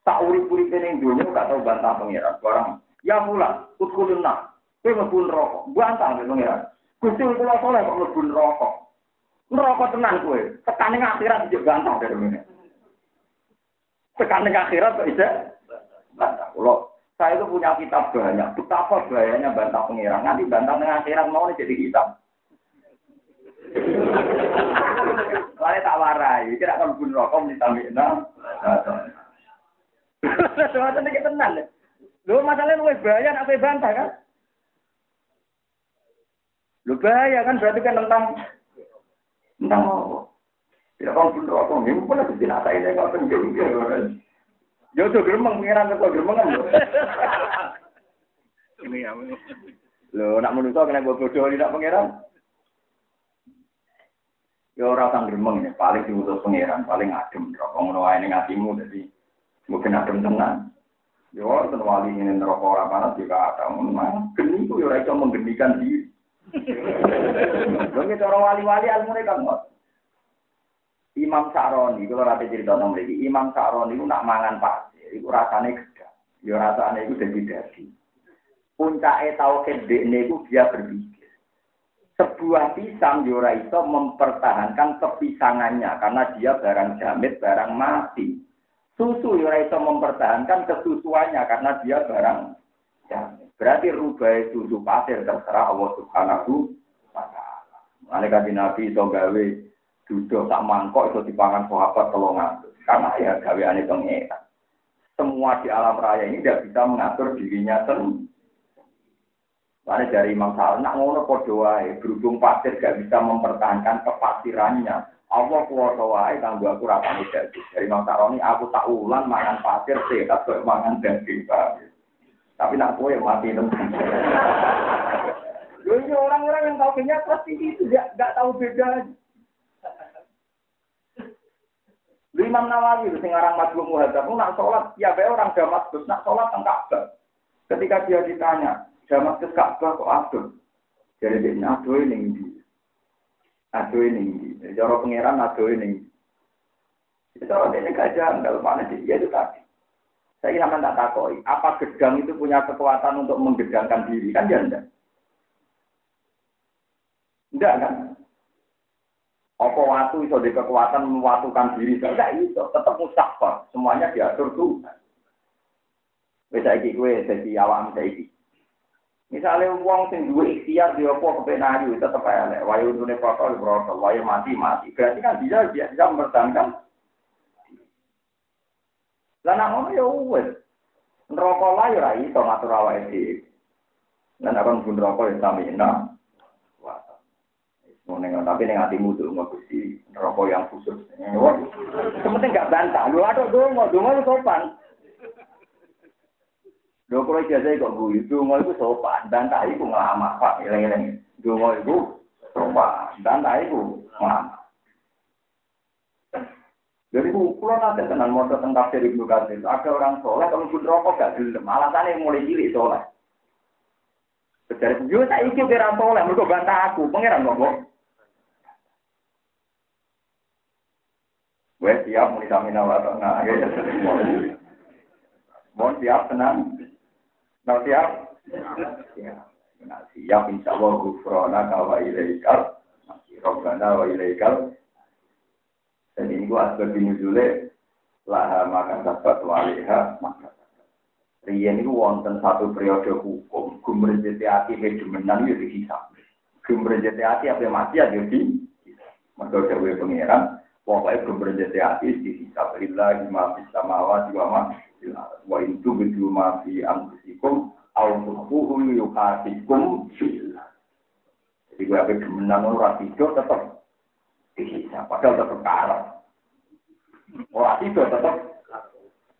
Tak urip-urip ini dunia gak tahu bantah pengiran. Barang ya mula utkulun nak. Kowe mlebu rokok. Bantah pengiran. Gusti kula soleh kok mlebu neraka. Neraka tenan kowe. Tekane akhirat dijek bantah dari ngene. Tekane akhirat kok isek bantah. Saya itu punya kitab banyak. Betapa bahayanya bantah pengiran. Nanti bantah dengan akhirat mau jadi kitab. Soalnya tak warai, kira akan pun rokok minta mina. Soalnya ini tenang. Lu masalahnya lu bahaya, apa bantah kan? Lu bahaya kan berarti kan tentang tentang apa? Tidak kau pun rokok, ini pun harus dinatai ini kau penjauh kan? Ya tuh geremeng pengiran kau geremeng kan? Ini ya. Lo nak menurut kena bodoh tidak pengiran? Ya orang sang geremeng ya, paling diutus pengiran, paling adem. Rokok ngono ini ngatimu, jadi mungkin adem tenang. Ya orang wali ini rokok orang panas juga ada. Memang geni itu ya itu menggenikan diri. Dong cara wali-wali ilmu kan Imam Sa'roni, kalau nanti cerita tentang lagi, Imam Sa'roni itu nak mangan pasir, itu rasanya gede. Ya rasanya itu jadi dadi. Puncaknya tahu kedeknya itu dia berpikir. Sebuah pisang Yora itu mempertahankan kepisangannya karena dia barang jamit, barang mati. Susu Yora itu mempertahankan kesusuannya karena dia barang jamit. Berarti rubah susu pasir terserah Allah Subhanahu wa taala. Mane kanjeng Nabi iso gawe duduk tak mangkok iso dipangan sahabat telongan. Karena ya gaweane pengeran. Semua di alam raya ini tidak bisa mengatur dirinya sendiri. Karena dari Imam Sa'ad, nak ngono podo wae, berhubung pasir gak bisa mempertahankan kepasirannya. Allah kuwasa wae kanggo aku rapane daging. Dari Imam ini aku tak ulang mangan pasir sehat kok mangan daging. Tapi nak kue mati itu. Ini orang-orang yang tahu kenyat pasti itu tidak tahu beda. Imam Nawawi itu orang Majlum Muhadzab, nak sholat, ya bae orang Damaskus, nak sholat teng Ka'bah. Ketika dia ditanya, Damaskus Ka'bah kok aduh? Jadi dia aduh ini di. Aduh ini di. Cara pangeran aduh ini. Cara dia gak janggal, mana dia itu tadi. Saya sama tak takoi, apa gedang itu punya kekuatan untuk menggedangkan diri? Kan dia enggak. Enggak kan? Apa waktu itu di kekuatan mewatukan diri? Enggak itu, tetap mustahfar. Semuanya diatur Tuhan. Bisa iki gue jadi awam saiki. Misalnya uang sing dua ikhtiar di opo tetap elek. Wayu dunia protol protol, wayu mati mati. Berarti kan dia bisa mempertahankan lah nak ngono ya wis. Neraka lah ya ora iso ngatur awake dhewe. Lah nek kon pun neraka ya sami enak. Wah. Ngono tapi ning atimu tuh mau Gusti neraka yang khusus. Sementing gak bantah. Lu aduh dongo, dongo sopan. Lho kalau ijazah kok guyu, dongo itu sopan, bantah itu ngelamak, Pak, eleng-eleng. Dongo itu sopan, bantah itu ngelamak. Jadi pulau nanti tenang mau tentang tafsir Ibnu Katsir. Ada orang soleh kalau pun rokok gak gelem. Alasannya mulai cilik soleh. Sejarah yo saya ikut kira soleh, mereka bantah aku, pangeran ngomong. Gue siap mau disamina atau nah, ya Mohon siap tenang. Nah siap. Ya. Nah, siap insya Allah gufrona kawa ilaikal. Robbana wa ilaikal. Dan ini gua asbab binuzule laha maka sabat waliha maka Riyen itu wonten satu periode hukum, gumrejeti hati hegemenan itu dihisap. Gumrejeti hati apa mati ada di Mereka dewe pangeran, pokoknya gumrejeti hati dihisap. Lillah lima bisa mawat wa ma wa itu betul ma fi anfusikum au tukhfuhu yuhasikum fillah. Jadi gue apa gemenan orang tidur tetap dihisap, padahal tetap karam. Orang tidur tetap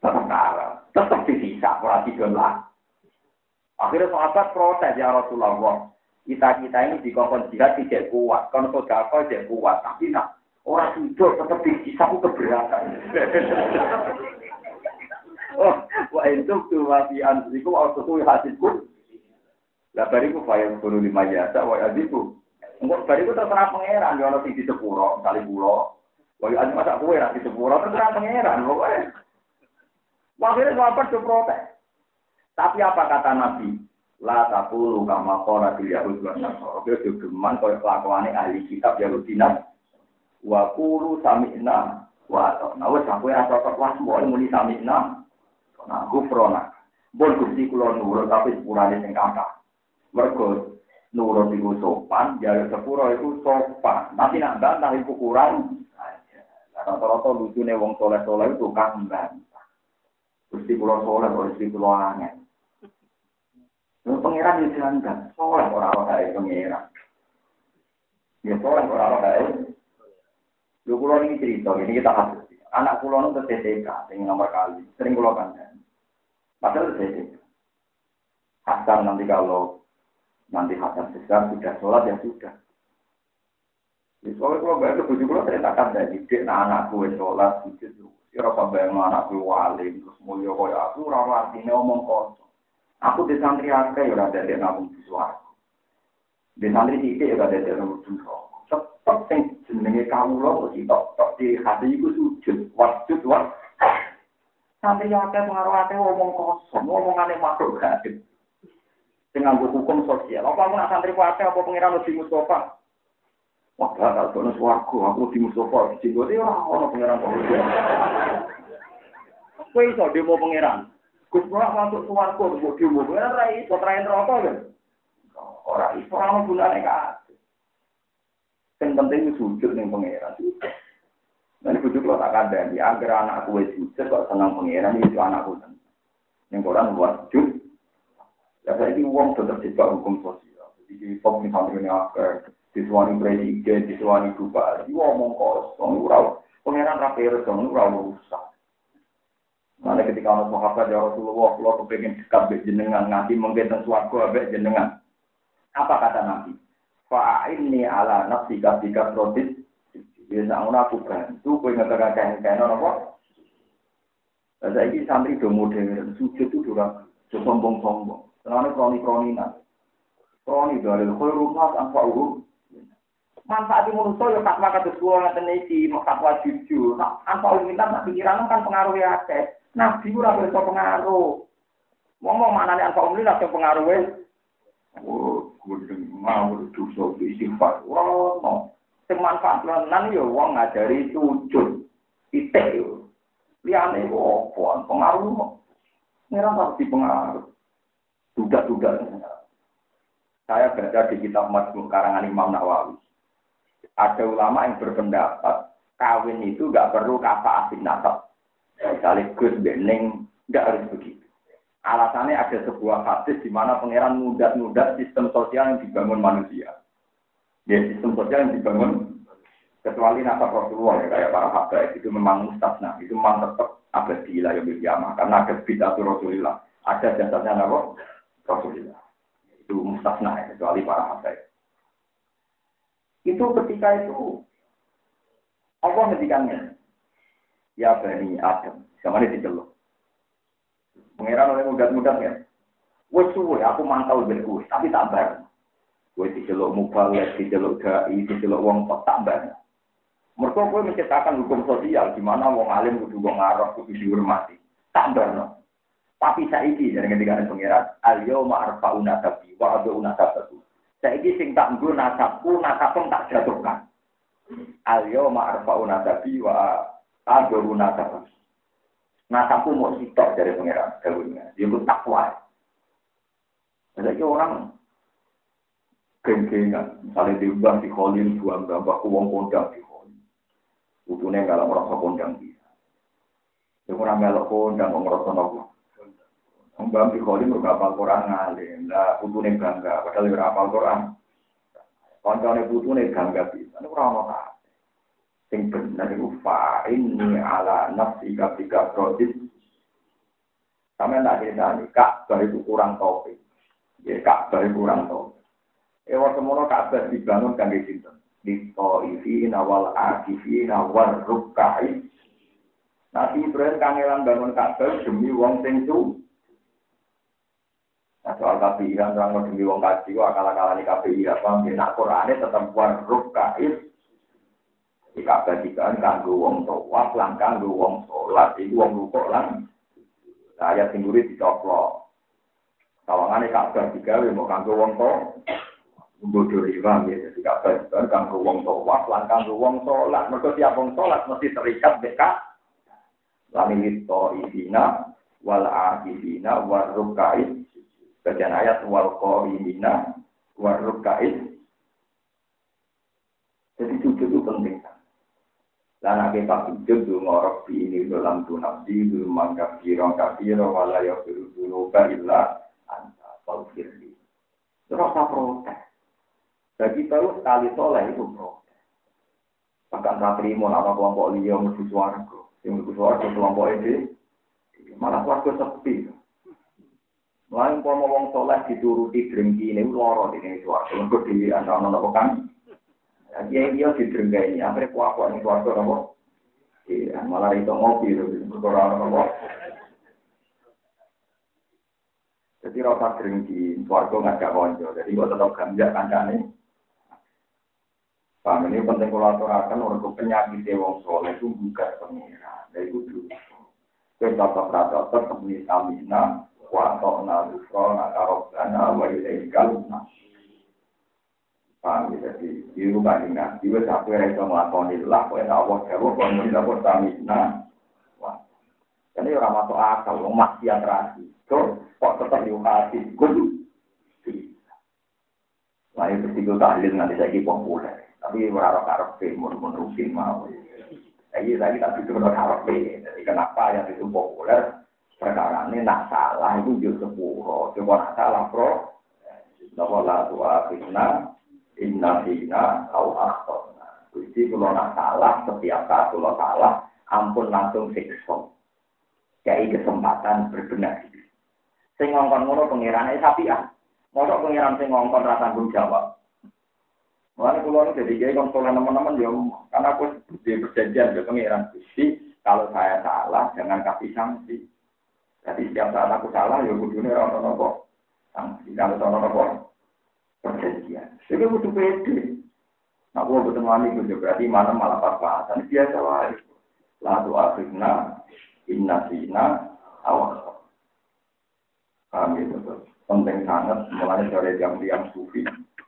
tetap karam tetap dihisap ora lah. Akhirnya sahabat protes ya Rasulullah. Kita kita ini di kongkong jihad tidak kuat, kon sodako tidak kuat, tapi nak orang tidur tetap dihisap itu keberatan. oh, wa itu tuh wafi ansiku atau tuh hasilku. Lah bariku fayang bulu lima jasa, wa aziku. Enggak bariku terserah pangeran, ya orang di sepuro, kali pulau. Wa aziku masa kue di sepuro terserah pangeran, pokoknya. Akhirnya sahabat itu protes. Tapi apa kata Nabi? La takulu kama kora di Yahud wa Nasara. Dia geman kaya kelakuannya ahli kitab Yahudi Wa kulu sami'na wa atokna. Wes aku ya cocok semua muni sami'na. Nah, gufrona. Bon gusti kulo nurut tapi sepurane sing kata. Mergo nurut iku sopan, jare sepuro iku sopan. Nanti nak bantah iku kurang. Rata-rata lucunya wong soleh-soleh itu kan bantah. Gusti pulau soleh, gusti pulau aneh. Lalu pangeran itu diangkat, soleh orang-orang dari pangeran. Ya soleh orang-orang dari. Lu pulau ini cerita, ini kita hasil. Anak pulau itu TTK, yang nomor kali, sering pulau kan. Padahal TTK. Hasan nanti kalau nanti Hasan besar sudah sholat ya sudah. Di soalnya kalau bayar ke bujuk lo ceritakan dari dik, nah anak gue sholat sujud Kira sampai anak gue wali, terus mulia kaya aku, ora artinya omong kosong. Aku di santri akeh ya ora dadi nabung di suaraku. Di santri sithik ya ora dadi nabung di Cepet sing jenenge kawula mesti tok tok di hati iku sujud, wajud wa. Santri akeh pengaruh akeh omong kosong, omongane makhluk gaib. Nganggo hukum sosial. Apa aku nak santri akeh apa pengiran lebih Mustafa? Wah, bakal kono swarga, aku di Mustafa di Jenggote ora ono pangeran kok. Kowe iso demo pangeran. Gus ora masuk swarga kok demo. Ora ra iso traen neraka lho. Ora iso ora gunane kabeh. Sing penting sujud ning pangeran. Nanti bujuk lo tak ada agar anak kue sujud kok senang pangeran itu anakku senang. Yang koran buat sujud. Ya saya ini uang tetap tidak hukum sosial. Jadi pom misalnya ini apa? disuani presiden, disuani bupati, ngomong kosong, ura, pengiran rapi resong, ura rusak. Mana ketika orang sahabat ya Rasulullah, kalau kepengen dekat be jenengan, nganti mungkin suatu abe jenengan. Apa kata Nabi? Fa'inni ala nafsi kasika protis. Biasa aku bantu, kue ngatakan kain kain apa? Saya ini santri do modern, sujud itu durang, sombong-sombong. Karena kroni-kroninan. Kroni dari khairu tanpa urut manfaat manusia ya tak makan ngaten iki fatwa jujur. Nak apa minta nak pikiran kan pengaruh ya akeh. Nabi ora bisa pengaruh. Ngomong mana nih apa umli lah pengaruh oh gudeng mau dosa istighfar. Ora no sing manfaat lan yo wong ngajari sujud. Titik yo liyane opo pengaruh. Ngira pasti pengaruh. Duga-duga. Saya baca di kitab Majmu karangan Imam Nawawi ada ulama yang berpendapat kawin itu nggak perlu kata asing nasab. Misalnya Gus Bening nggak harus begitu. Alasannya ada sebuah hadis di mana pangeran mudah-mudah sistem sosial yang dibangun manusia. Ya sistem sosial yang dibangun kecuali nasab Rasulullah ya kayak para habaib itu memang mustasna itu memang tetap abadi lah yang karena ada bid'atu Rasulullah ada jasanya apa Rasulullah itu mustasna ya, kecuali para habaib itu ketika itu Allah ngedikannya. Ya bani Adam. Sama ini diceluk. Pengiran oleh mudah-mudah ya. Wes suwe aku mantau berkuwi, tapi tak bar. Wes diceluk mubalek, diceluk dai, diceluk wong kok tak bar. Mereka kowe menciptakan hukum sosial di mana wong alim kudu wong arab kudu dihormati. Tak barno. Tapi saiki dari ketika ada pengiran, al yauma arfauna tabi wa aduna tabi. Saiki sing tak nggo nasabku, nasabku tak jatuhkan. Al yauma arfauna tabi wa aduna tabi. Nasabku mau sitok dari pengiran, dawuhnya. Dia pun takwa. Jadi orang geng-gengan, misalnya diubah di kholil, buang gambar, uang kondang di Utune kalau merasa kondang bisa. Itu orang melok kondang, merasa nopo. Mbak di koli mereka apal Quran ngalim, lah putune bangga, padahal dia apal Quran. Koncone putune bangga bisa, ini orang apa? Sing benar itu ini ala nafsi tiga prodit. Sampai tak cerita nih, Ka'bah itu kurang topik. Ya, Ka'bah itu kurang topik. Eh, waktu mana Ka'bah dibangun kan di situ itaifina wal akifina war rukkai. Nabi Ibrahim kangelan bangun Ka'bah demi wong sing su. Nah, soal kafiran orang demi wong kaji, wah akal-akalan kafiran, paham ya? Nah, Qurannya tetap war rukkai. Di Ka'bah kan kanggo wong tawaf lan kanggo wong sholat, itu wong rukuk lan. Nah, ayat sing di dicoplok. Tawangane Ka'bah digawe mau kanggo wong tawaf bodoh riba ya jadi kabeh kan kanggo wong tawaf lan kanggo wong salat mergo tiap wong salat mesti terikat beka lami to isina wal akifina wal rukai bagian ayat wal qaimina wal rukai jadi sujud itu penting dan akhir pak sujud itu ngorok di ini dalam tu nafsi itu mangkap kiro kafiro wala ya firu dulu illa anta fal firli terus protes jadi baru sekali soleh itu bro. Bahkan tak terima nama kelompok liya mesti suarga. Yang mesti suarga kelompok ini malah suarga sepi. Lain kalau ngomong soleh dituruti drengki ini loro di sini suarga. Untuk di antara nopo kan. Dia dia di drengki ini. Akhirnya kuat-kuat ini suarga nopo. Iya, malah itu ngopi, berkorang nopo. Jadi rasa drengki, suarga nggak ada konco. Jadi gua tetap ganja kancane. Paham ini penting aturakan orang penyakit wong soleh itu bukan pengira. Dan itu. Kita tetap tetap temui samina, watokna lufrona karobana, wa ilaikal Paham ya, jadi di rumah ini nanti, wes aku yang bisa melakukan lah, yang Allah jawab, kau yang tidak bersamina. Jadi orang masuk akal, orang maksiat. So, kok tetap diukasi, gue Nah, itu tiga tahlil nanti saya populer. Tapi ora karep mun mun rutin mau. Jadi tadi tapi itu ora karep Jadi kenapa yang itu populer? Perkara ini nak salah itu juga sepuluh. Coba nak salah pro. Nama la tua fitna inna fitna au akhtona. Jadi kalau nak salah setiap saat kalau salah ampun langsung siksa. Kayak kesempatan berbenah. Sing ngongkon ngono sapi ah. Mosok pengiran sing ngongkon ra tanggung jawab. Mulai pulau ini jadi kiai konsulen teman-teman ya, karena aku di perjanjian ke pengiran Gusti, kalau saya salah jangan kasih sanksi. Jadi setiap saat aku salah ya kudunya orang nopo sanksi. Kalau orang nopo perjanjian. Jadi butuh pede. Nah, aku betul wani itu berarti mana malah pas-pasan biasa lah. Lalu akhirnya inna sina awal. Kami itu penting sangat mulai dari jam-jam sufi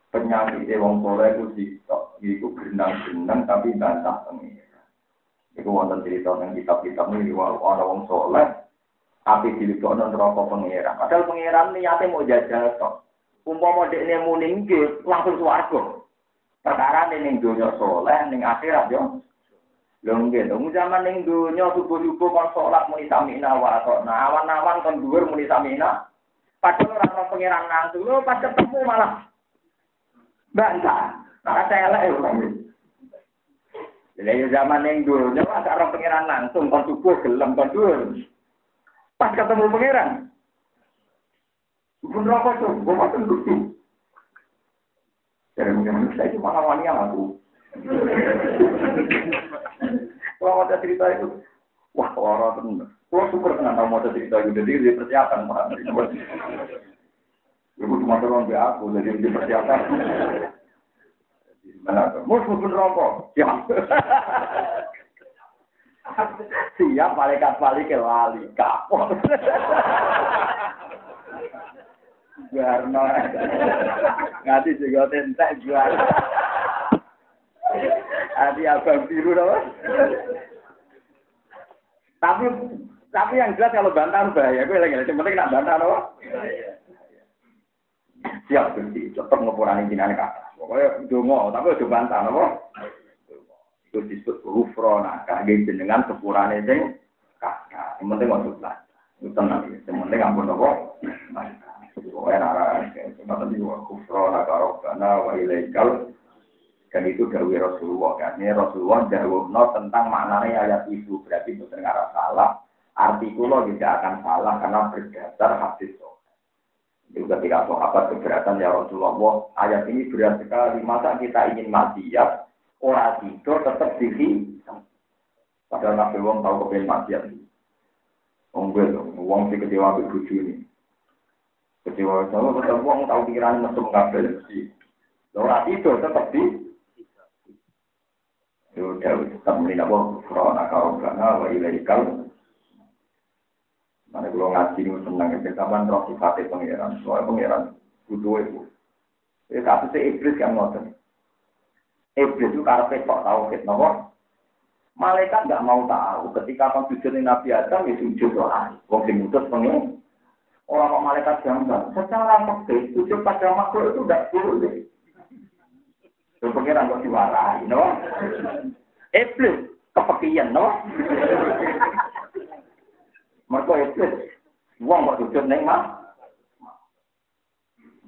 penyakit wong soleh itu sitok, itu benang-benang tapi bantah pengira. Itu wonten cerita yang kitab-kitab ini wong soleh, api dilibokno neraka pengira. Padahal pengiran niatnya mau jajal tok. Umpama dekne muningke langsung swarga. Perkara ning dunya soleh ning akhirat yo. Lho nggih, dong zaman ning dunya subuh-subuh kon salat muni samina wa atona, awan-awan kon dhuwur muni samina. Padahal ora ono pengiran langsung, lho pas ketemu malah bantah. Nah, saya lah Jadi zaman yang dulu, nyawa agak orang pengiran langsung, kon subuh, gelem, kon dulu. Pas ketemu pengiran. Pun rokok tuh, gue makan lucu. Jadi mungkin saya cuma ngawani aku. Kalau ada cerita itu, Wah, lara tenan. Kulo syukur tenan tau mau cerita itu jadi di persiapan. Ibu cuma tolong be aku jadi di persiapan. Mana tuh? Mus pun rokok. Ya. Siap malaikat balik lali kapok. Garno. Ngati juga tentek jual. Adi abang biru dong. Tapi tapi yang jelas kalau bantah bahaya, gue lagi yang penting nak bantah loh. Siap berarti, tetap ngepurani jinan kakak. Pokoknya dongo, tapi udah bantah loh. Itu disebut hufro, nah kage jenengan sepurane sing kakak. Yang penting waktu belajar. Itu tenang, yang penting ampun loh. Pokoknya nara, itu wa ilaikal. Dan itu dawi Rasulullah kan. Ini Rasulullah jauh tentang maknanya ayat itu. Berarti itu terdengar salah artikulo tidak akan salah karena berdasar hadis juga ketika sahabat keberatan ya Rasulullah, ayat ini berat sekali. Masa kita ingin mati ya, orang tidur tetap diri. Padahal Nabi Wong tahu kepengen mati ya. Wong gue Wong si kecewa ambil buju ini. Kecewa sama tetap Wong tahu pikiran mesum kabel. Orang tidur tetap di. Sudah tetap melihat Wong. Corona kau karena wa ilaikal Mana kalau ngaji ini senang, ya kapan roh sifatnya pangeran, soalnya pangeran butuh itu. Ya kasusnya iblis yang ngotot. Iblis itu karena kok tahu kita nopo. Malaikat nggak mau tahu ketika tujuan Nabi Adam ya sujud doa. Wong sing mutus pengen. Orang kok malaikat jambang. Secara fakta sujud pada makhluk itu tidak boleh. Itu pengiran kok diwarai, no? Iblis kepekian, no? Mereka iblis. Wong kok sujud neng mah.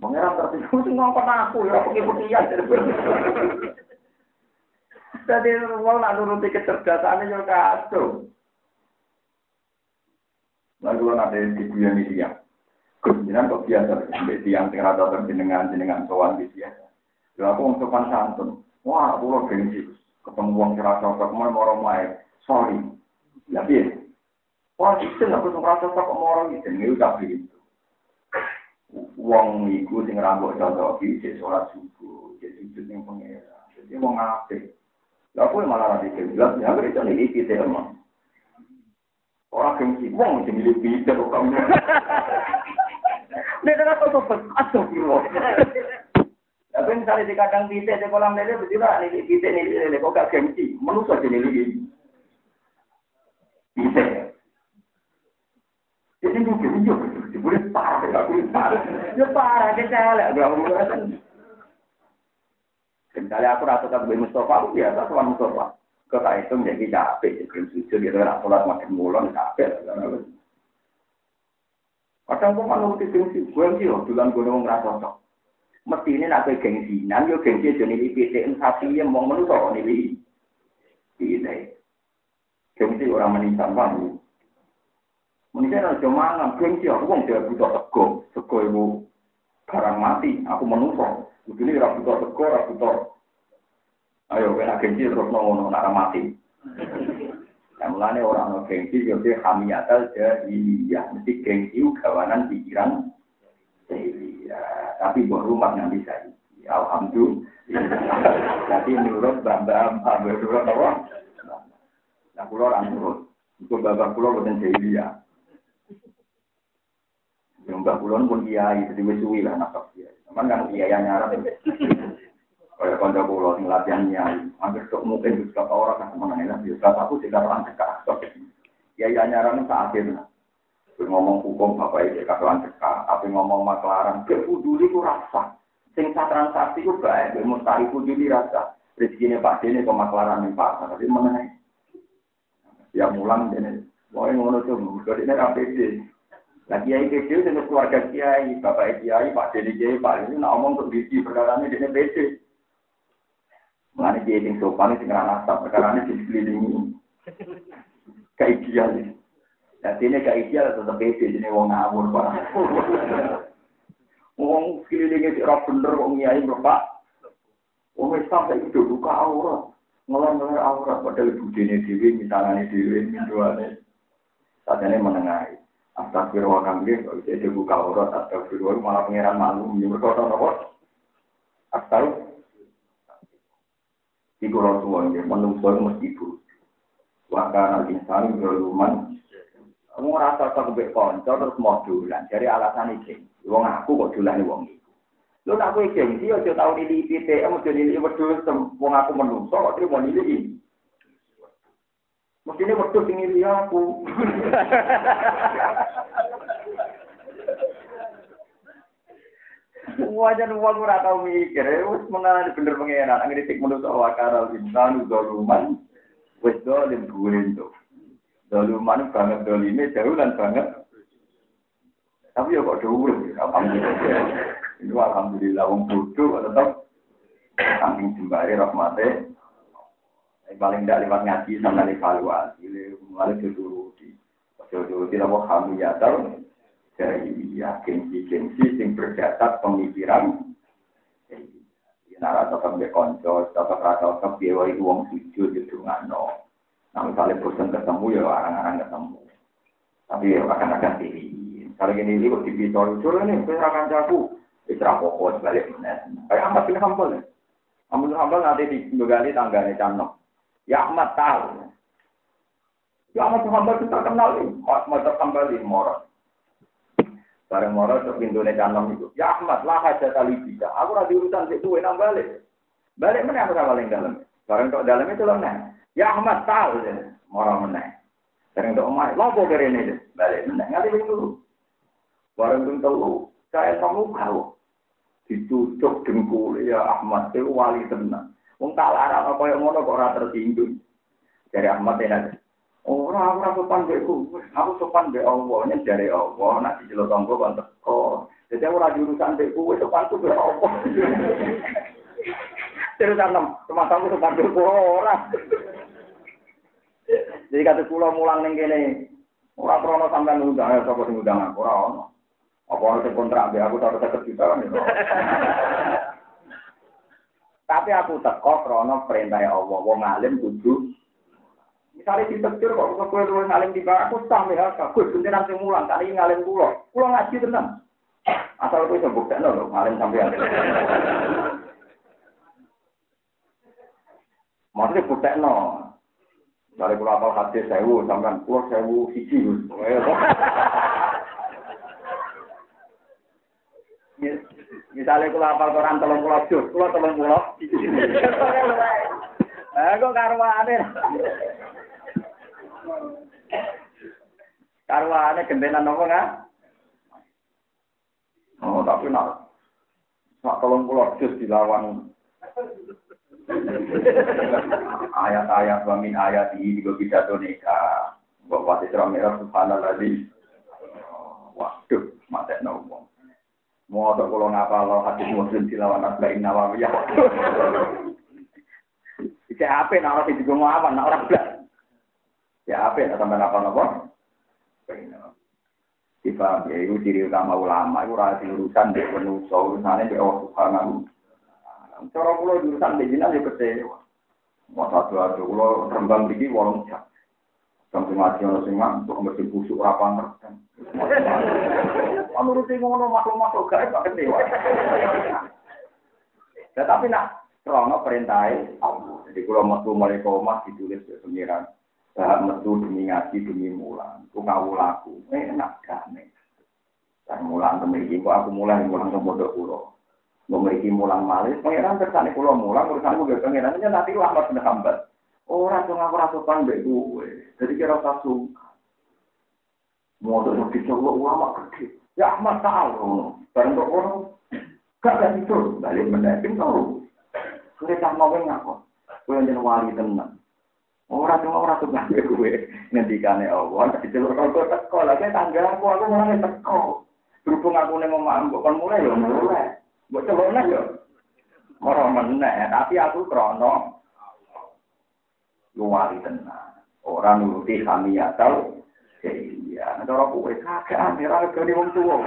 Pangeran tertidur sing ngongkon aku ya pergi-pergian. Jadi wong nak nuruti kecerdasannya yo kacau. Lalu ada di bulan ini ya. Kemudian kok biasa, sampai tiang tengah rata terjenengan, jenengan sowan di biasa. Lalu aku untuk santun. Wah, aku lo gengsi. Ketemu cerasa, ketemu orang main. Sorry. Ya, biasa. Wah, itu nggak perlu merasa kok orang itu, ini udah begitu. Wong iku sing rambut contoh iki sholat subuh, jadi sujud ning pengira. Jadi mau ngape? Lah aku malah lagi jelas, ya itu nih kita emang. Orang gengsi, wong sing milik kita kok kamu. Nek ora kok kok astagfirullah. Tapi misalnya di kadang titik di kolam lele, betul lah, ini titik ini lele, kok gak gengsi, menusuk jadi lele. Titik. Jadi gue gini yo, gue parah, aku parah, yo parah, kecil, gak mau Misalnya aku rasa tak Mustafa, aku biasa tuan Mustafa. Kau tak itu menjadi capek, jadi sujud, gitu, nak sholat makin mulon, capek. Kadang kok malu di gengsi, gue sih, duluan gue ngomong rasa cocok. Mesti ini nak gengsi, nan yo gengsi jadi ini PT sapi yang mau menurut orang ini. Ini, gengsi orang menisan banget. Mungkin ada mangan, gengsi aku wong dia butuh sego, sego ibu barang mati, aku menusuk. Begini ora butuh sego, ora butuh. Ayo kena gengsi terus ngono nak mati. Yang mulane orang no gengsi yo dia hamiatal ya mesti gengsi kawanan pikiran ya, tapi buat rumah yang bisa. Alhamdulillah. Jadi nurut bambam, bambam nurut apa? Nah, kulo orang nurut. Itu babak kulo bukan jahiliyah. Yang mbak pun kiai, jadi wis lah nasab kiai. Cuman kan kiai nyarat. Kayak konco kulon latihan kiai, hampir tok mungkin juga orang kan mana ya. Biasa aku tidak orang cekak. Kiai nyarat saat itu. ngomong hukum bapak itu kakalan cekak, tapi ngomong maklaran, kebuduli ku rasa. Sing transaksi ku baik, mustahil kuduli rasa. Rezekinya Pak Dene ke maklaran ning pasar, tapi mana Ya mulang dene. Pokoknya ngono tuh, ini rapi Nah kiai kecil dengan keluarga kiai, bapak kiai, pak dede kiai, pak ini nak omong untuk bisi perkara ini dia beda. Mengenai kiai yang sopan ini dengan nasab perkara ini sekelilingi. Kayak kiai. Nah ini kayak kiai tetap beda, jadi wong ngawur pak. Wong si roh bener, wong kiai berpak. Wong Islam saya itu buka aurat. Ngelar-ngelar aurat padahal budine dhewe, misalane dhewe, minduane. Sajane menengahi. Astagfirullah kambing, kalau bisa buka aurat, astagfirullah malah pengiran malu, mereka tahu apa? Astagfirullah. Iku Rasulullah, menungso mesti ibu. Wakana insan berluman. Kamu rasa tak kebek konco terus mau dolan. Dari alasan iki, wong aku kok dolan wong iku. Lu nak kowe gengsi aja tau nili PTM aja nili wedhus wong aku menungso kok trimo nili. Mestine wedhus sing nili aku. Wajan uang ora tau mikir, wis mengenal bener pengenan, ngritik menurut awakara insan zaluman, wis dolim burin tuh. Zaluman banget dolime jauh dan banget. Tapi ya kok dhuwur, alhamdulillah. Itu alhamdulillah wong bodoh tetap saking jembari rahmate. Yang paling tidak lewat ngaji sama evaluasi, mulai dituruti. Dituruti apa kami ya tahu dari ya gengsi-gengsi sing berdasar pemikiran. Nara tetap bekonco, tetap rasa tetap biaya itu wong sujud itu ngano. Nah misalnya bosan ketemu ya orang-orang ketemu. Tapi ya akan akan diri. Kalau gini ini kok dibicara, curah nih, saya akan jago. Isra pokok sebalik mana. Kayak Ahmad bin Hambal. Ahmad bin Hambal nanti digali tanggane Cano. Ya Ahmad tahu. Ya Ahmad Hambal itu terkenal nih. Ahmad Hambal di Moro. Bareng Moro ke pintunya Cano itu. Ya Ahmad lah aja tali bisa. Aku lagi urusan itu enak balik. Balik mana aku paling dalam. Bareng kok dalam itu lemah. Ya Ahmad tahu. Moro meneh. Bareng kok omah. Lopo kere ini. Balik meneh. Ngerti itu. Bareng itu tahu. Saya kamu tahu ditutup dengkul ya Ahmad itu wali tenang. Wong tak larang apa yang ngono kok ora tersinggung. Dari Ahmad ya Ora ora sopan beku, aku sopan be Allah, nek dari Allah, nek dijelok tanggo kon teko. Jadi ora jurusan beku, wis sopan tuh be Allah. Terus anem, cuma kamu sopan be ora. Jadi kata kula mulang ning kene, ora krono sampean ngundang, sapa sing ngundang aku ora ono. Apa harus kontrak aku taruh seket juta kan Tapi aku teko krono perintah Allah, wong alim kudu Misalnya di tekir kok kok kowe ngalim di aku sampe ya kabeh bensin nang mulang kali ngalim kula. Kula ngaji tenan. Asal kowe iso buktekno lho ngalim sampean. Maksudnya buktekno. Misalnya kula apal hadis sewu sampean kula sewu siji. Misalnya kalau apal koran tolong pulau jus, pulau tolong pulau. Eh, kok karwane. Karwane gentenan nopo nggak? Oh, tapi nak nak tolong pulau jus dilawan ayat-ayat wa min ayat ini juga bisa nikah. Bapak Isra Merah Subhanallah Waduh, mati nopo. Mau tak kalau ngapa lo hadis muslim dilawan asbain nawawiyah. Isi apa nak orang itu mau apa nak orang belas. Ya apa nak tambah apa nopo? Tiba ya itu ciri utama ulama itu rasa urusan di manusia urusannya di Allah Subhanahu. Cara pulau urusan di jinak ya kecewa. Mau satu satu pulau rembang tinggi warung jam. Sampai mati orang sing untuk mesti busuk rapan terus. Menurut ngono gak. Ya tapi nak krono perintai Allah. Jadi kalau metu mulai koma ditulis ke pengiran. Bahak metu demi ngaji demi mulan. Ku laku. Enak damai. Dan mulan memiliki. Aku mulai mulan ke bodoh kulo. Memiliki mulang malis. Pengiran tersani kulo mulang. Urusan gue pengiran. Nanti sudah hambat. Orang tuh ngaku rasukan mbek gue. Jadi kira usah suka. Mau tuh dicoba ulama gede. Ya Ahmad tahu. Barang kok orang gak ada itu. Balik mendamping tahu. Kita mau ngaku. Gue yang wali tenang. Orang cuma orang tuh nggak gue ngendikane Allah. Di jalur kalau teko lagi tangga aku aku mulai teko. Berhubung aku nih mau mampu kan mulai ya mulai. Buat coba ya. Orang meneh, tapi aku krono luwali tenang. Orang nuruti kami tahu. Iya, ada orang kue kakek aneh, orang wong tua.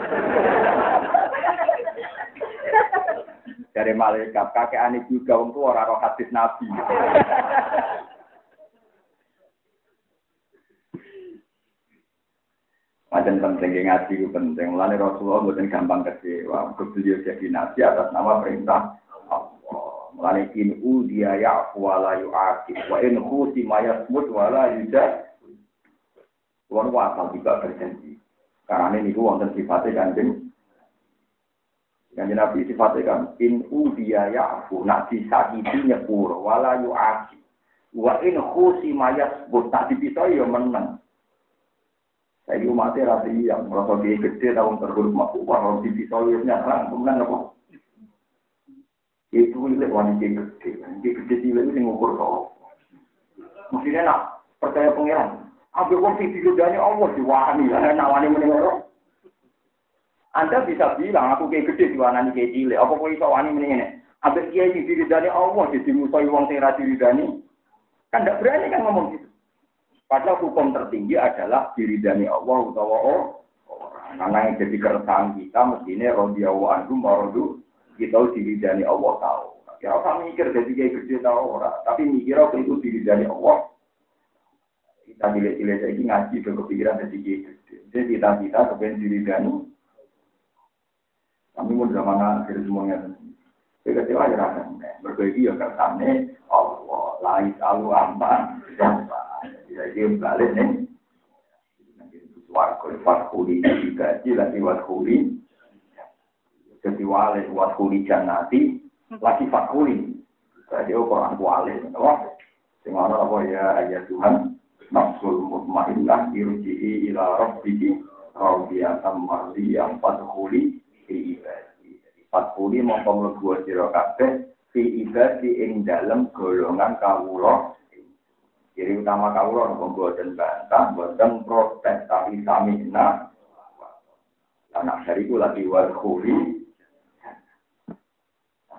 Dari malaikat, kakek ani juga untuk orang roh hadis nabi. Macam penting ngaji penting. Mulanya Rasulullah bukan gampang kecewa. Beliau jadi nabi atas nama perintah Mulanya in udia ya'fu wa la yu'aqib. Wa in khusima yasmut wa la yujad. Tuhan wasal juga berjanji. Karena ini wonten sifatnya kanjeng yang Nabi sifatnya kan in udia ya'fu nak disakiti nyepur wala yu'aki wa in khusi mayas but tak dipisah ya menang saya umatnya rasi yang merasa dia gede tahun terhormat kalau dipisah ya nyerang kemudian apa itu ini wanita gede wanita gede sih itu ngukur kau maksudnya nak percaya pengiran ambil uang video dari Allah diwani lah nak wani menengok anda bisa bilang aku kayak gede diwanani kayak cilik. Apa kok iso wani mendingan? Ambil kiai di diridani Allah jadi musuh wong sing ra diridani. Kan tidak berani kan ngomong gitu. Padahal hukum tertinggi adalah diridani Allah utawa orang. Karena yang jadi keresahan kita mestinya rodiyahu anhum warodu kita diridani Allah tahu. Ya orang mikir jadi kayak gede tahu orang, tapi mikir apa itu diridani Allah. Kita cilik-cilik lagi ngaji ke kepikiran jadi kayak gede. Jadi kita-kita kepengen diridani kami mau zaman akhir semuanya. Saya kecewa ya rasa. Berbagi ya kersane Allah. Lai selalu aman. Jadi balik nih. Warga watkuli digaji lagi watkuli. Jadi wale watkuli janati lagi fakuli. Jadi Quran wale. Sing ana apa ya ayat Tuhan. Nafsul mutmainnah irji'i ila rabbiki radiyatan mardiyah fadkhuli fi ibadi. Fatpuli mongko mlebu sira kabeh fi ibadi ing dalem golongan kawula. Ciri utama kawula nopo boten bantah, boten protes tapi samina. Anak dari itu lagi warhuli.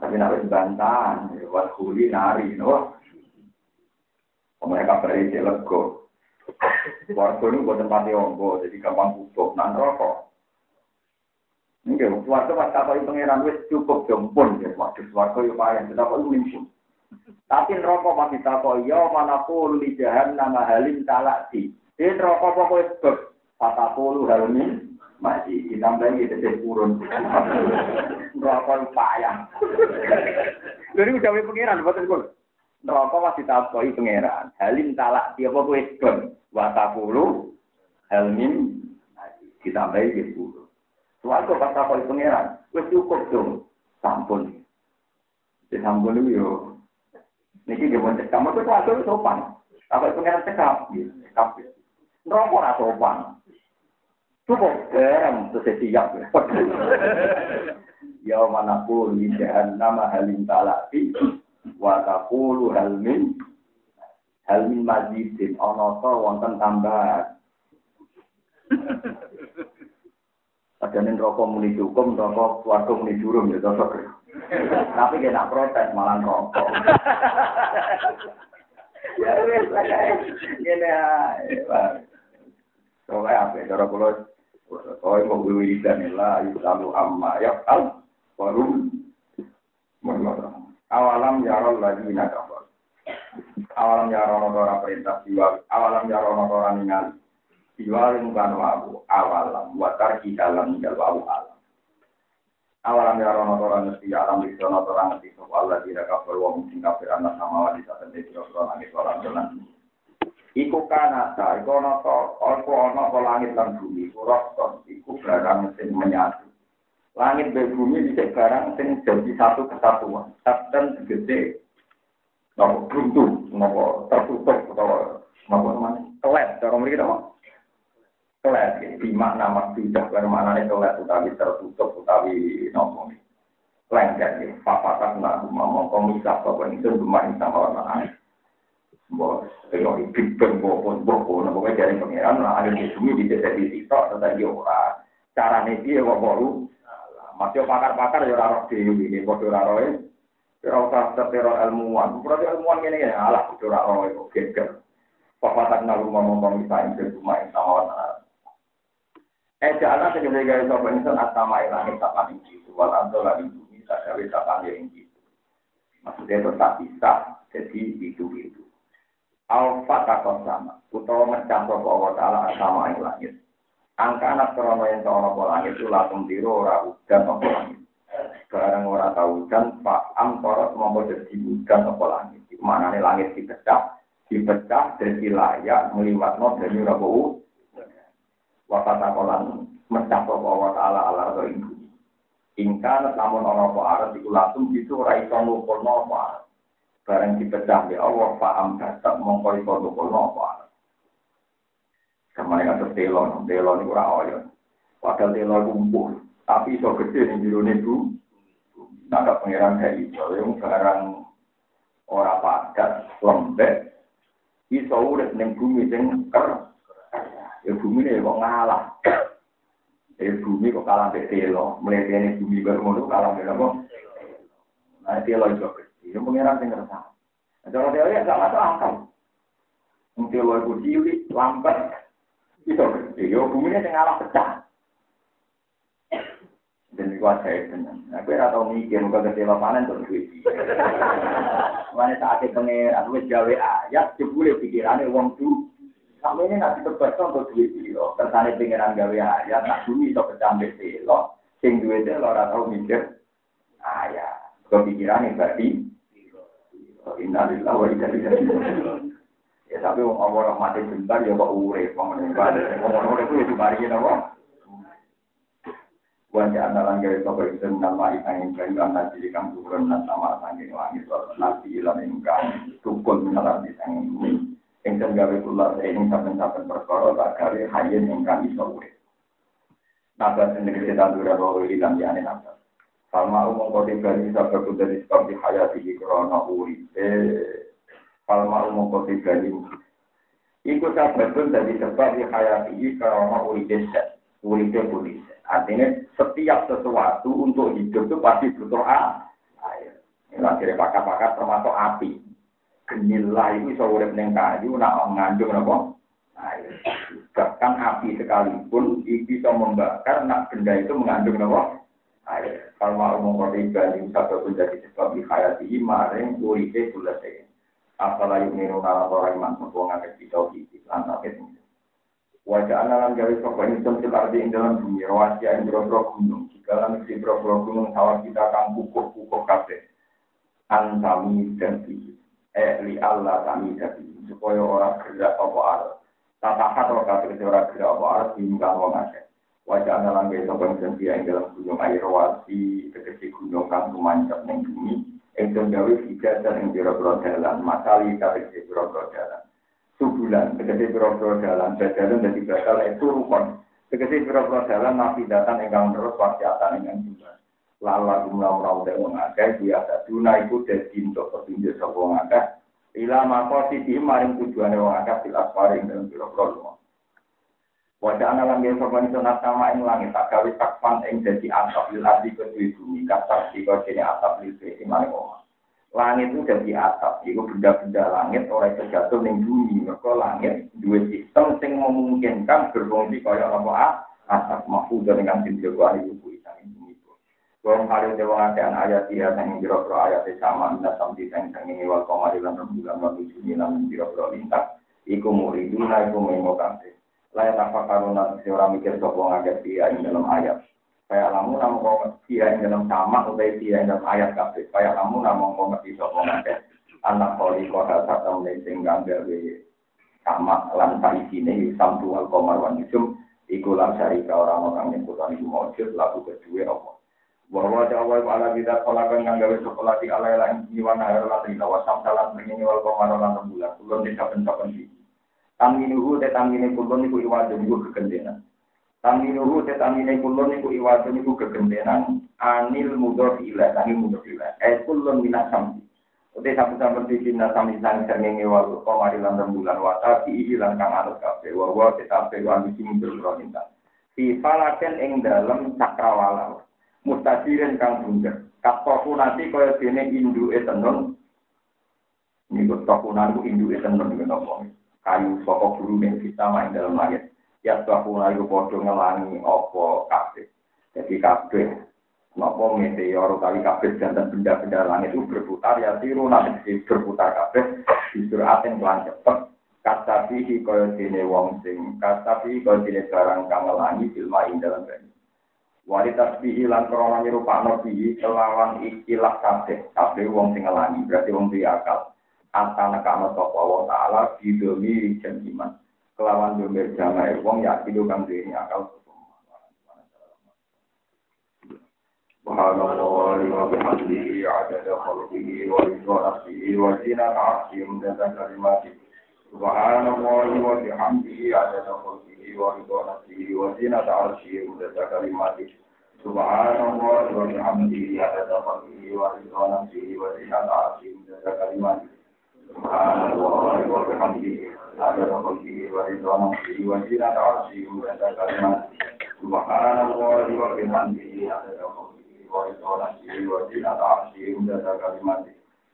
Tapi nak bantah, warhuli nari, no. Mereka beri lego. Warga ini buat tempat ombo, jadi gampang bubuk, nan rokok. Enggak, suarga pas kapal pangeran wis cukup jompon ya, waktu suarga yo payah, kita kok mimpi. Tapi rokok masih takut, ya mana pun di jahan nama halim talakti. Ini rokok pokoknya sebab kata puluh halmin masih ditambah ini tetap kurun rokok payah jadi udah mulai pengiran buat itu rokok masih tahu pengiran halim talak dia apa gue ikon watapulu halim ditambah ini tetap kurun suatu kata koi pengiran gue cukup dong sampun di sampun itu yo. Niki dia mau cekam, itu sopan. Apa pengiran cekap? Cekap. Rokok rasa sopan. Cukup, garam, terus siap. Ya mana pun di nama halim talati, wa taqulu halmin halmin majidin, ono to wonten tambahan. Padahal rokok muni cukup, rokok suatu muni jurum ya cocok. Tapi kita protes malah rokok. ya wes ini ya. Soalnya apa? Cara kalau kau mau beli dan lah, selalu amma ya al baru awalam yarol lagi nakafar. Awalam yarol orang perintah jiwa, awalam yarol orang ningali. Diwalim kan wabu awalam watar di dalam tinggal wabu alam. Awalam ya rono orang ngerti alam di sana orang ngerti soal lagi ada kafir wong sing kafir anak sama wali saat ini kira kira langit orang jalan. Iku kanata, iku ono to, iku ono to langit dan bumi, iku rokton, iku barang sing menyatu. Langit dan bumi bisa barang sing jadi satu kesatuan. Dan segede, nopo buntu, nopo tertutup, atau nopo namanya, kelet, cara mereka nopo? Kelet di makna maksudah baru maknanya kelet utawi tertutup utawi nopo? Lengket papatak nak mau komisah apa itu bermain sama orang lain bos kalau big bang bopon bopon nopo dari pangeran lah ada di sini di jadi tiktok ora cara nih dia kok baru masih pakar-pakar ya raro di ini bodoh raro ya Kira usah ilmuwan, berarti ilmuwan ini ya, alah, bodoh raro itu, geger. Papatak nak rumah itu bermain sama. Eh jalan segede gaya sopo insan atama ilangit tak paling itu wal anto lagi bumi gawe tak yang gitu. Maksudnya tetap bisa, jadi itu-itu. Alfa takon sama, utawa ngecap sapa Allah taala sama ing langit. Angka anak krono yang tahu apa langit itu langsung tiru ora udan apa langit. Barang ora tahu hujan, Pak Am korot mau jadi hujan apa langit. Mana nih langit dipecah, dipecah dari layak meliwat no dari rabu. Wakata kolan mecah sapa Allah taala ala ing bumi. Ingkang namun ana apa arep iku langsung itu ora iso nukulno apa barang dipecah di Allah paham datang mongko iso nukulno apa sama dengan atas telo, telo ini kurang oyo. Padahal telo kumpul, tapi iso gede nih biru nih bu. Pangeran kayak itu, yang sekarang orang padat, lembek, iso urip ning bumi sing ker. Ya bumi ini kok ngalah. Ya bumi kok kalah mbek telo, mletene bumi baru ngono kalah mbek apa? Nah, telo iso Ya pengiran sing ngerasa. Kalau teori ya gak masuk akal. Mungkin lo ibu cilik, lambat, itu gede. Ya buminya sing ngalah pecah. Dan itu saya tenang. Nah, gue tahu mikir, muka kecewa panen tuh duit. Mana saat itu pengen, aku gawe ayat, jebule pikirannya uang tuh. Sampai ini nanti terbaca untuk duit lo. Kersane pengiran gawe ayat, nak bumi itu pecah lo. Sing duit lo, ora tahu mikir ayat. Kepikirannya berarti Innalillahi wa inna ilaihi Ya tapi wong mati bentar ya kok urip wong meninggal. Wong urip itu dibari napa? Gawe nama ikang kayu anak jadi kang turun dan sama langit nabi ilan ingkang tukun di sanging bumi. Ingkang gawe kula ing saben-saben perkara tak gawe hayen ingkang iso urip. Nabas sendiri dura bahwa ilan yane. Falma umum gani sabab dari sebab di hayati di korona uripe. Falma umum kode gani. Iku sabab dari sebab di hayati di korona uripe set. Uripe pulis. Artinya setiap sesuatu untuk hidup itu pasti butuh air. Ini akhirnya pakar-pakar termasuk api. Genilah itu bisa urip neng kayu, nak mengandung apa? Air. Bahkan api sekalipun bisa membakar, nak benda itu mengandung apa? Air. Kalau mau mengkode ibadi satu menjadi sebab di hayati maring uripe bulate. Apalagi niru nala orang iman sebuah ngakit kita gitu. Lantas itu. Wajah analan gawe sopa ini tentu arti ing dalam bumi. Rawasia ing bro gunung. Jika lan si bro gunung sawah kita akan kukuh-kukuh kafe. Antami dan tinggi. Eh li Allah kami jadi supaya orang gerak apa arah. Tata hat orang kafir orang gerak apa arah hingga wong. Wajah analan gaya sopan sentia yang dalam gunung air wasi, tegesi gunung kang tumancap neng bumi, yang gawe tiga dan yang biro-biro jalan, masali tegesi biro-biro jalan. Subulan, tegesi biro-biro jalan, jalan dan batal itu rukun. Tegesi biro-biro jalan, nafi datang enggang terus, wasiatan enggang juga. Lala jumlah merawat yang mengakai, biasa duna itu jadi untuk petunjuk sebuah mengakai. Ila mako sisi maring tujuan yang mengakai, silas paring dan biro-biro Wajah anak lan gaya sopan itu sama ing langit tak gawe takpan ing jadi atap lil ardi kedui bumi kasar di kau jadi atap lil bumi maring omah. Langit itu jadi atap, itu benda-benda langit oleh terjatuh ning bumi. Mereka langit dua sistem sing memungkinkan berfungsi kaya apa atap mahfud dengan sintil wali buku isang bumi itu. Kalau kali dewa ngakean ayat dia yang jero ayat sama minta sampai yang sangi wal komari lan rembulan wal ujuni lan jero lintas. Iku muriduna iku mengokan layak apa karuna si orang mikir sopo ngajar dia yang dalam ayat. Kayak kamu namun kau ngerti yang dalam sama atau dia yang dalam ayat kafe. Kayak kamu namun kau ngerti sopo ngajar. Anak koli kota satu melecing gawe sama lan sini samtu al komar wan yusum iku lan syarika orang-orang yang kutan iku maujud laku kedua apa. Bahwa jawab ala kita kolakan yang gawe sekolah di ala lain jiwa nahar lan rina wasam begini wal komar lan rembulan. Belum disapen-sapen sih. Taminuhu te tamine kulon niku iwadun niku kegendenan. Taminuhu te tamine kulon niku iwadun niku kegendenan. Anil mudor ilah, anil mudor ilah. Eh kulon minat samsi. Ote sapu-sapu di sini sami sang sernenge walu komari lan rembulan wata di ilan kang anut kafe. Wawa tetapi wani sing berkroninta. Di falaken ing dalam cakrawala. Mustasirin kang bunder. Katoku nanti kaya dene indu etenon. Ini kok tokunan ku indu etenon dengan ngomong kayu saka guru yang bisa main dalam langit. Ya suatu layu podo ngelangi opo kafe. Jadi kafe Napa meteor kali kabeh dan benda-benda langit itu berputar? Ya tiru. Nanti berputar kabeh justru aten kelan cepet. Kata pihi kaya dene wong sing kata pihi kaya dene barang kang ngelangi filma ing dalam banyu wali tasbihi lan krana nyerupakno pihi kelawan ikilah kabeh. Kabeh wong sing ngelangi berarti wong duwe akal atana kana sapa wa taala bidomi jen iman kelawan domir jamae wong ya kang duwe akal سبحان الله وبحمده عدد خلقه ورضا نفسه وزنة عرشه مدد كلماته سبحان الله وبحمده عدد خلقه ورضا نفسه وزنة عرشه مدد كلماته سبحان الله وبحمده عدد خلقه ورضا نفسه وزنة عرشه مدد كلماته سبحان الله وبحمده عدد خلقه ورضا نفسه وزنة عرشه مدد كلماته سبحان الله وبحمده عدد خلقه ورسوله وزنة عرشه مدد كلماته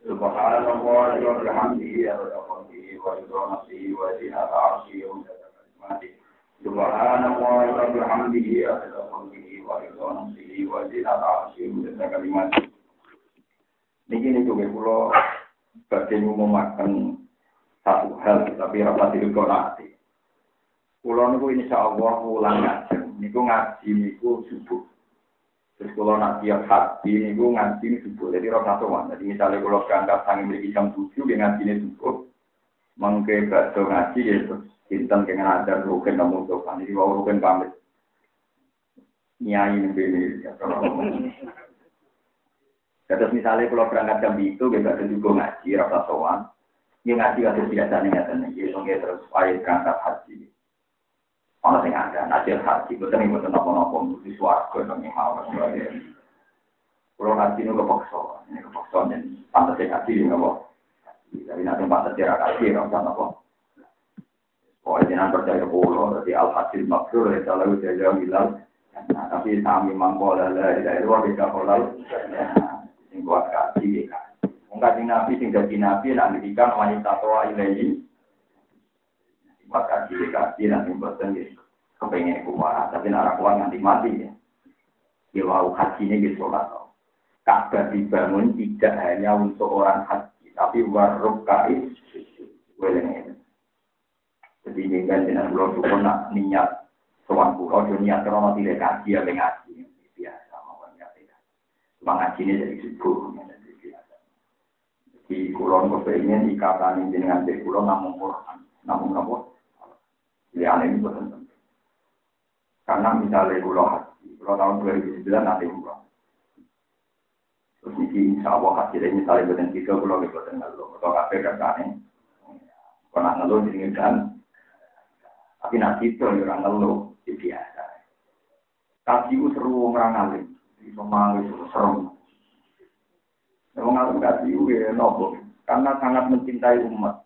سبحان الله وبحمده عدد خلقه ورضا نفسه وزنة عرشه مدد كلماته سبحان الله وبحمده عدد خلقه ورضا نفسه وزنة عرشه مدد كلماته Niki ini juga pulau badai memakan satu hal, tapi rapat itu nanti. Pulau niku insya Allah ulang ngaji, niku ngaji niku subuh. Terus kalau nak tiap hati ini gue ngaji ini subuh. Jadi roh satu Jadi misalnya kalau berangkat sang beli jam tujuh, dia ngaji ini subuh. Mengke bakso ngaji ya terus Sinten kengen ada rugen namun tuh kan. Jadi wow rugen pamit. Nyai ini. Ya, terus misalnya kalau berangkat jam itu, dia bakso juga ngaji, roh satu Ini ngaji harus biasa nih nggak terus air berangkat haji. Ono sing ada nasir haji, betul nih betul nopo nopo di suarga yang mau. Kalau haji ini kepaksa, ini kepaksa dan pantas haji ini nopo. Tapi nanti pantas dia haji nopo nopo. Pokoknya jangan percaya pulau, jadi al hasil maksud ya selalu jaga bilang. Nah, tapi kami mangkola lah, dari luar bisa kolal. Sing buat kaji, Mungkin nabi sing jadi nabi, nanti kan wanita tua ilahi. Maka kaji nanti bosan gitu kepengen kuat. Tapi nara kuat nanti mati ya. Ya wow hajinya gitu sholat Ka'bah dibangun tidak hanya untuk orang haji tapi waruk kais weleng jadi ini kan dengan pulau suku nak niat soal pulau niat kalau tidak kaji ya biasa mau niat tidak cuma ngaji ini jadi subuh di kulon kepengen ikatan ini dengan di kulon namun Quran namun apa Pilihan ini penting. Karena misalnya pulau haji, pulau tahun 2009 nanti umroh. Terus ini insya Allah hasilnya misalnya bukan tiga pulau gitu bukan ngeluh. Atau kafe kerjanya. Karena ngeluh jadi kan. Tapi nanti itu orang ngeluh, itu biasa. Kaji seru orang alim. Seru. Memang kaji itu ya nopo. Karena sangat mencintai umat.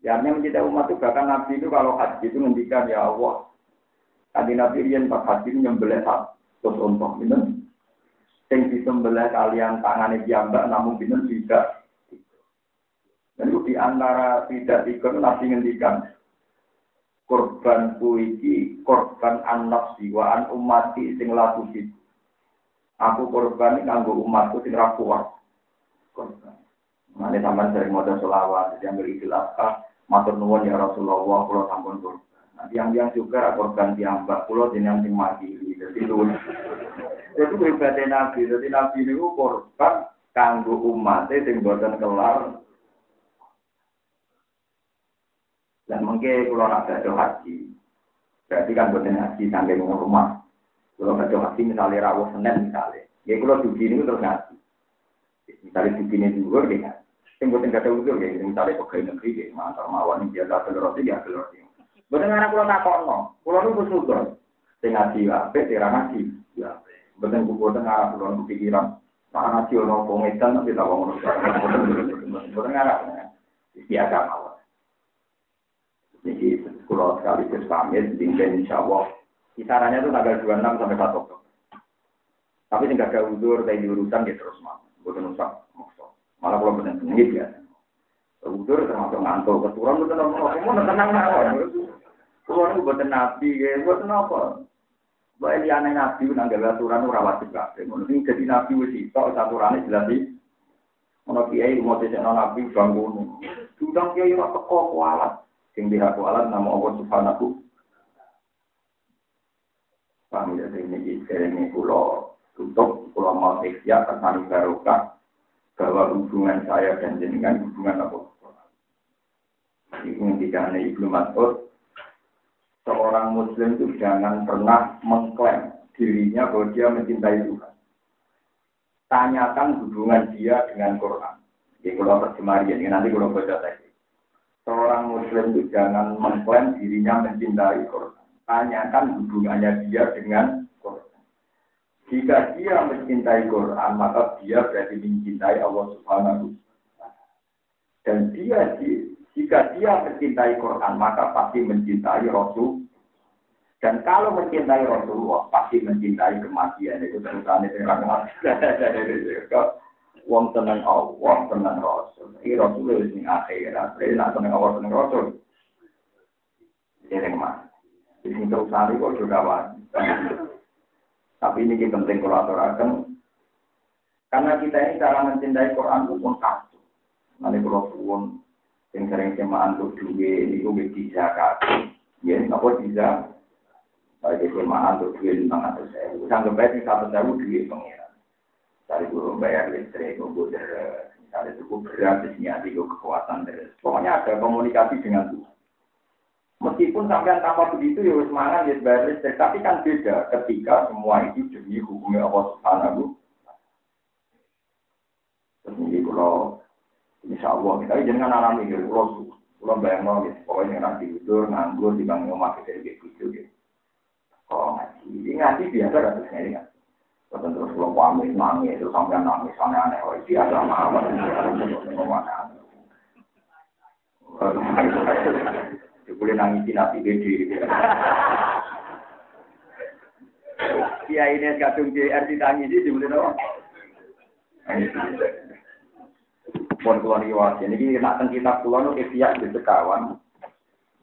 Ya, yang mencintai umat itu bahkan Nabi itu kalau haji itu ngendikan ya Allah. Tadi Nabi Rian pas haji nyembelih satu untuk minum. Yang disembelih kalian tangannya diambak namun minum tidak. Dan itu di antara tidak ikut Nabi ngendikan korban puisi, korban anak siwaan umati sing laku Aku korban ini nganggo umatku sing rakuat. Korban. Mana sampai sering modal selawat, yang berisi apa? Matur nuwun ya Rasulullah, pulau sampun korban. Nah, yang-yang juga korban mbak pulau jeneng sing mati. Jadi lu, itu ibadah Nabi. Jadi Nabi ini korban kanggo umat sing boten kelar. Dan mungkin kalau ada haji, berarti kan boten haji sampai rumah. Kalau ada haji misalnya rawuh senen misalnya, ya kalau dugi ini terus ngaji. Misalnya dugi ini juga, ya boten kata usul ya, misalnya pegawai negeri ya, mantar mawon dia tak telur roti ya roti. Boten anak kula nakokno, kula nu bersyukur. Sing ngaji apik, sing ngaji ya. Boten boten arep kula pikiran. Nak ngaji pengetan tapi tak. Boten arep. Biasa mawon. Jadi kula sekali pamit, tinggal insya Allah. Kisarannya itu tanggal 26 sampai 1 Oktober. Tapi tinggal ada udur, dari urusan ya terus mau. Bukan usah. Malah kalau benar benar ya. Udur termasuk ngantuk, keturun betul nopo, mau tenang mawon. Kulo niku boten nabi, ya boten apa. Bae liyane nabi nanggal aturan wajib kabeh. Ngono sing dadi nabi wis iso aturane jelas iki. Ono kiai mau dhisik nabi bangun. Tudang kiai ora teko kualat. Sing dihak kualat nama Allah Subhanahu Paham ya, ini pulau tutup, pulau mau ikhya, kesan barokah, bahwa hubungan saya dan jenengan hubungan apa? Ini ketika Ibnu Mas'ud seorang muslim itu jangan pernah mengklaim dirinya bahwa dia mencintai Tuhan. Tanyakan hubungan dia dengan Quran. Jadi kalau terjemah ini nanti kalau baca tadi. Seorang muslim itu jangan mengklaim dirinya mencintai Quran. Tanyakan hubungannya dia dengan. Jika dia mencintai Quran, maka dia berarti mencintai Allah Subhanahu Dan dia jika dia mencintai Quran, maka pasti mencintai Rasul. Dan kalau mencintai Rasulullah, pasti mencintai kematian. Itu terusannya dengan Wong tenang Allah, tenang Rasul. Ini Rasul itu sing akhirat. Jadi nak tenang Allah, tenang Rasul. Jadi mas. Di sini terusannya juga wajib. Tapi ini penting kalau aturakan. Karena kita ini cara mencintai Quran itu pun satu. Nanti kalau pun yang sering semaan tuh duwe niku wis dizakat. Ya, napa bisa? Bagi semaan tuh duwe lima ratus ribu. Sanggup baik satu ribu duwe pengiran. Dari guru bayar listrik, deres, misalnya cukup berat, niati kekuatan deres. Pokoknya ada komunikasi dengan Tuhan. Meskipun sampean tanpa begitu ya wis mangan ya listrik, tapi kan beda ketika semua itu demi hukumnya Allah Subhanahu. Terus ini kalau Insya Allah, kita jangan alami gitu, pulau pulau bayang mau gitu, pokoknya nanti tidur, nganggur di bangun rumah kita di gitu gitu. Kalau ngaji, ini ngaji biasa kan terus ngaji kan. Terus terus pulau pamit nangis, terus sampai nangis aneh-aneh, oh biasa mawar, boleh nangis nabi gede. Iya ini kadung JR ditangisi, dibeli apa? pun kulon riwayat. Ini nak teng kitab kulon itu ikhya di sekawan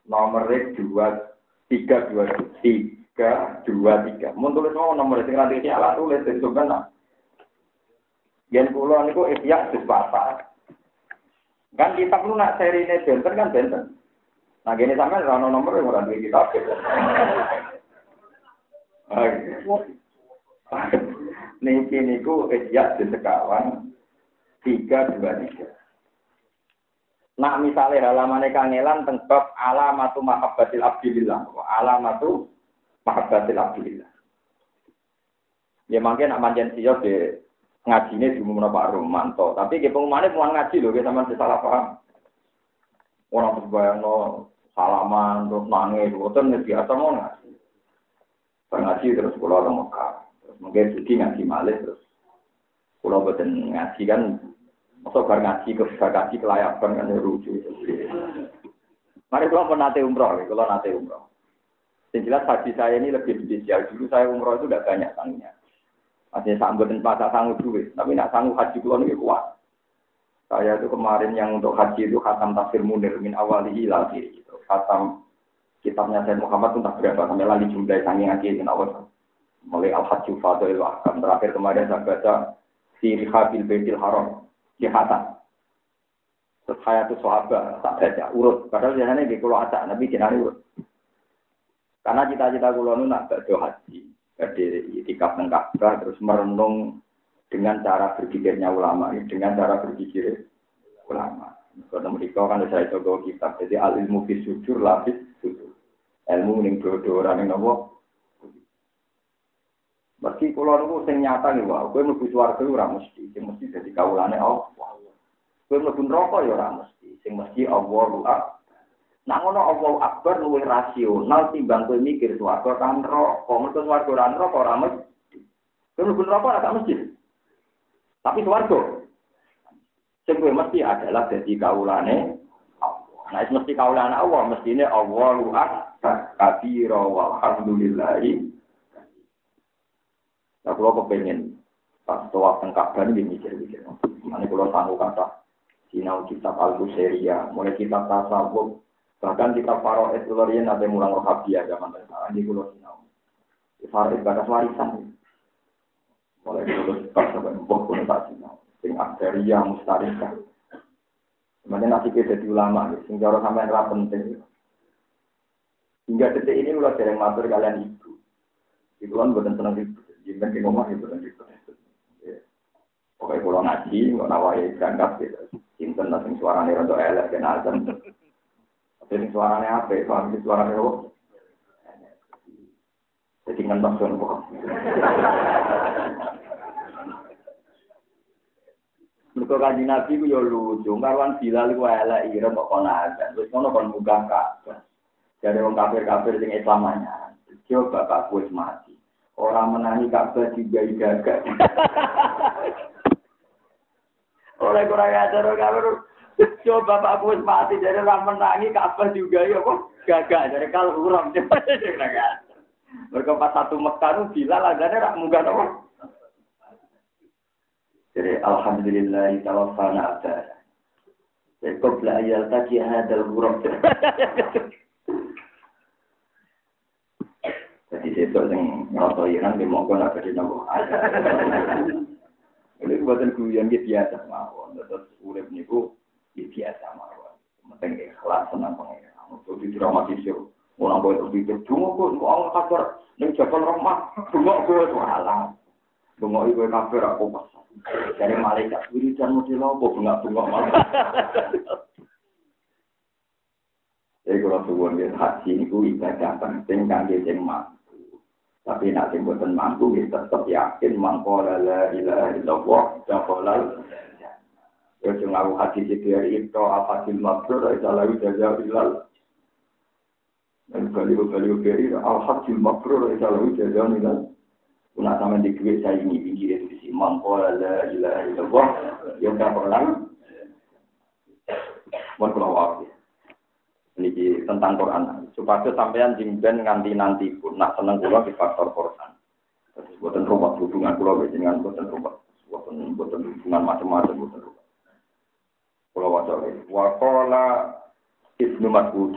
nomor dua tiga dua tiga dua tiga. Mun tulis nomor sing nanti ini alat tulis itu kan. Yen kulon itu ikhya di Kan kitab lu nak seri ini benten kan benten. Nah gini sampai rano nomor yang orang kitab. Niki niku ikhya di sekawan tiga dua tiga. Nah misalnya halaman kangelan tentang alamatu mahabbatil abdillah, alamatu mahabbatil abdillah. Ya mungkin nak manjen siap di ngaji ini di mana Pak Romanto, tapi ke pengumumannya mau ngaji loh, kita masih salah paham. Orang terbayang no salaman terus nangis, itu biasa mau ngaji. Ngaji terus pulau orang Mekah, terus mungkin suci ngaji malih terus pulau betul ngaji kan Masa bar ngaji ke ngaji kelayakan kan ya lucu. Mari kalau pernah nate umroh, kalau nate umroh. Yang jelas haji saya ini lebih spesial. Dulu saya umroh itu tidak banyak sanggupnya. Masih sanggup dan masa sanggup dulu, tapi nak sanggup haji kalau ini kuat. Saya itu kemarin yang untuk haji itu khatam tafsir munir min awali ila akhiri. Gitu. Khatam kitabnya saya Muhammad itu tak berapa sampai lagi jumlah sangi ngaji dengan awal. Mulai al hajju fadil ahkam terakhir kemarin saya baca sirih habil baitil haram jihatan. Terus saya tuh sahabat tak baca urut. Padahal biasanya di pulau acak, nabi jenari urut. Karena cita-cita kulo nu nak berdoa haji, jadi itikaf neng terus merenung dengan cara berpikirnya ulama, dengan cara berpikir ulama. Kalau mereka kan saya coba kitab, jadi al ilmu fi sujur lapis sujur. Ilmu ning dodo orang yang nopo. Meski kulo niku sing nyata nih, wah, kowe mlebu swarga ora mesti, sing mesti dadi kawulane Allah. Kowe mlebu neraka ya ora mesti, sing mesti Allahu Akbar. Nah ngono Allahu Akbar luwih rasional timbang kowe mikir swarga kan neraka. Mergo swarga ora neraka ora mesti. Kowe mlebu neraka ora mesti. Tapi swarga sing mesti adalah dadi kawulane Allah. Nah, mesti kawulane Allah, mestine Allahu Akbar kabira walhamdulillahi Nah, kalau kepengen pas tawaf tengkap dan ini mikir-mikir. Mana kalau sanggup kata sinau kitab al ya, mulai kitab tasawuf, bahkan kitab Faroes Lorian ada mulang rohabia zaman sekarang di pulau sinau. Farid batas warisan. Mulai dulu pas sampai empuk pun tak sinau. Sing akdaria mustarika. Sebenarnya nanti kita jadi ulama, sing cara sampai era penting. Hingga detik ini mulai sering matur kalian ibu. Ibu kan bukan senang ibu. Jimben di rumah ibu dan ibu. Pokoknya kalau ngaji, nggak nawai berangkat gitu. Cinten lah sing suaranya rada elek dan azam. Tapi sing suaranya apa? Sing suaranya apa? Jadi ngentos kan kok. Mereka kanji Nabi ku yo lucu, marwan Bilal ku elek ira kok kono azan. Terus kono kon muga kabeh. Jadi wong kafir-kafir sing Islamanya. Yo bapak wis mati. Orang menangi Ka'bah juga gagak. Oleh kurang ajar kafir. Coba bapak wis mati jadi orang menangi Ka'bah juga ya kok gagak. Jadi kalau urang coba Mereka pas satu Mekah itu Bilal azannya rak munggah? Jadi alhamdulillah tawafana ada. Jadi qabla ayal taqi hadal ghurab. Jadi sesuk sing ngrasa Iran di mongko nak kene nopo. Ini buatan guyon gitu biasa mawon. Terus urip niku biasa mawon. Penting ikhlas senang pengen. Untuk didramatisir. Orang boleh berpikir, dungo kok, mau kabar, ini jabal rahmat, dungo kok, walah. Dungo itu kafir aku pas. Dari malaikat, wiridan model apa, bunga-bunga malah. Jadi kalau suwon ya haji itu ibadah penting kan dia yang mampu. Tapi nak sing boten mampu ya tetap yakin mangkola la ilaha illallah jakolal. Ya cuma aku haji dari itu apa sih mabrur itu lalu jaga bilal. Dan baliu-baliu beri al-hajjul mabrur itu lalu jaga bilal. Kuna sama di duit saya ini pinggir itu di mangkola la ilaha illallah ya jakolal. Mohon kalau waktu ini tentang Quran. Supaya sampean jingben nganti nanti pun nak seneng kula di faktor Quran. Terus buatan rumah hubungan kula dengan buatan rumah, buatan buatan hubungan macam-macam buatan rumah. Kula waca wa qala Ibnu Mas'ud.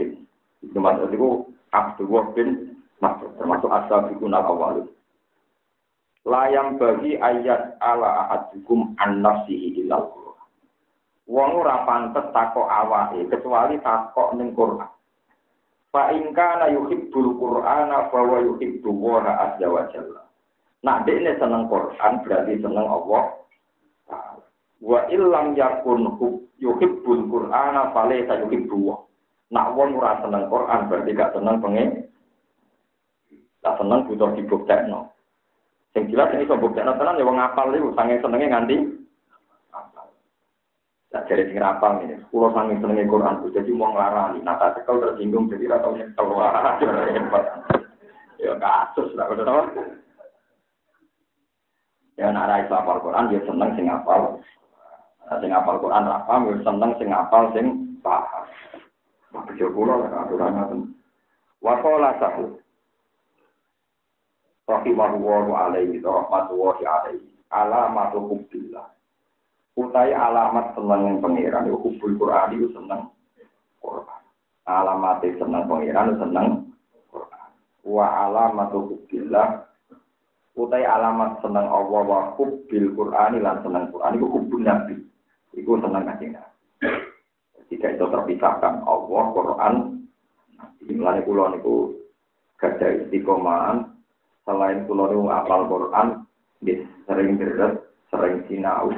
Ibnu Mas'ud itu Abdullah bin Mas'ud termasuk ashabikun al-awwal. Layang bagi ayat ala ahadukum an nafsihi ilal Wong ora pantes takok awake kecuali takok ning Quran. Fa in kana yuhibbul Qur'ana fa wa yuhibbu wa azza wa jalla. Nak dekne seneng Quran berarti seneng Allah. Wa illam yakun yuhibbul Qur'ana fa laysa yuhibbu. Nak wong ora seneng Quran berarti gak seneng pengen. Tak seneng butuh dibuktekno. Sing jelas ini iso buktekno tenan ya wong apal iku sange senenge nganti Tak jadi sing rapal ini, pulau sangi senengi Quran itu jadi mau ngelarani. Nah, tak cekel tersinggung jadi ratau nyekel wah, Ya kasus lah, udah tau. Ya nak rai apal Quran dia seneng sing apal. Sing apal Quran rapal, dia seneng sing apal sing paham. Bejo kula lah aturan ngoten. Wa qala. Rahimahullahu alaihi rahmatullahi alaihi. Alamatu hubbillah. Utai alamat seneng pangeran. Itu hubul Quran itu seneng Quran. Alamat seneng pangeran seneng Quran. Wa alamat hubbillah. Utai alamat seneng Allah wa hubbil Quran lan seneng Quran itu hubul Nabi. Itu seneng kanjeng tidak itu terpisahkan Allah Quran Mulane kula niku gadah istiqomahan selain kula niku apal Quran sering deres, sering sinau,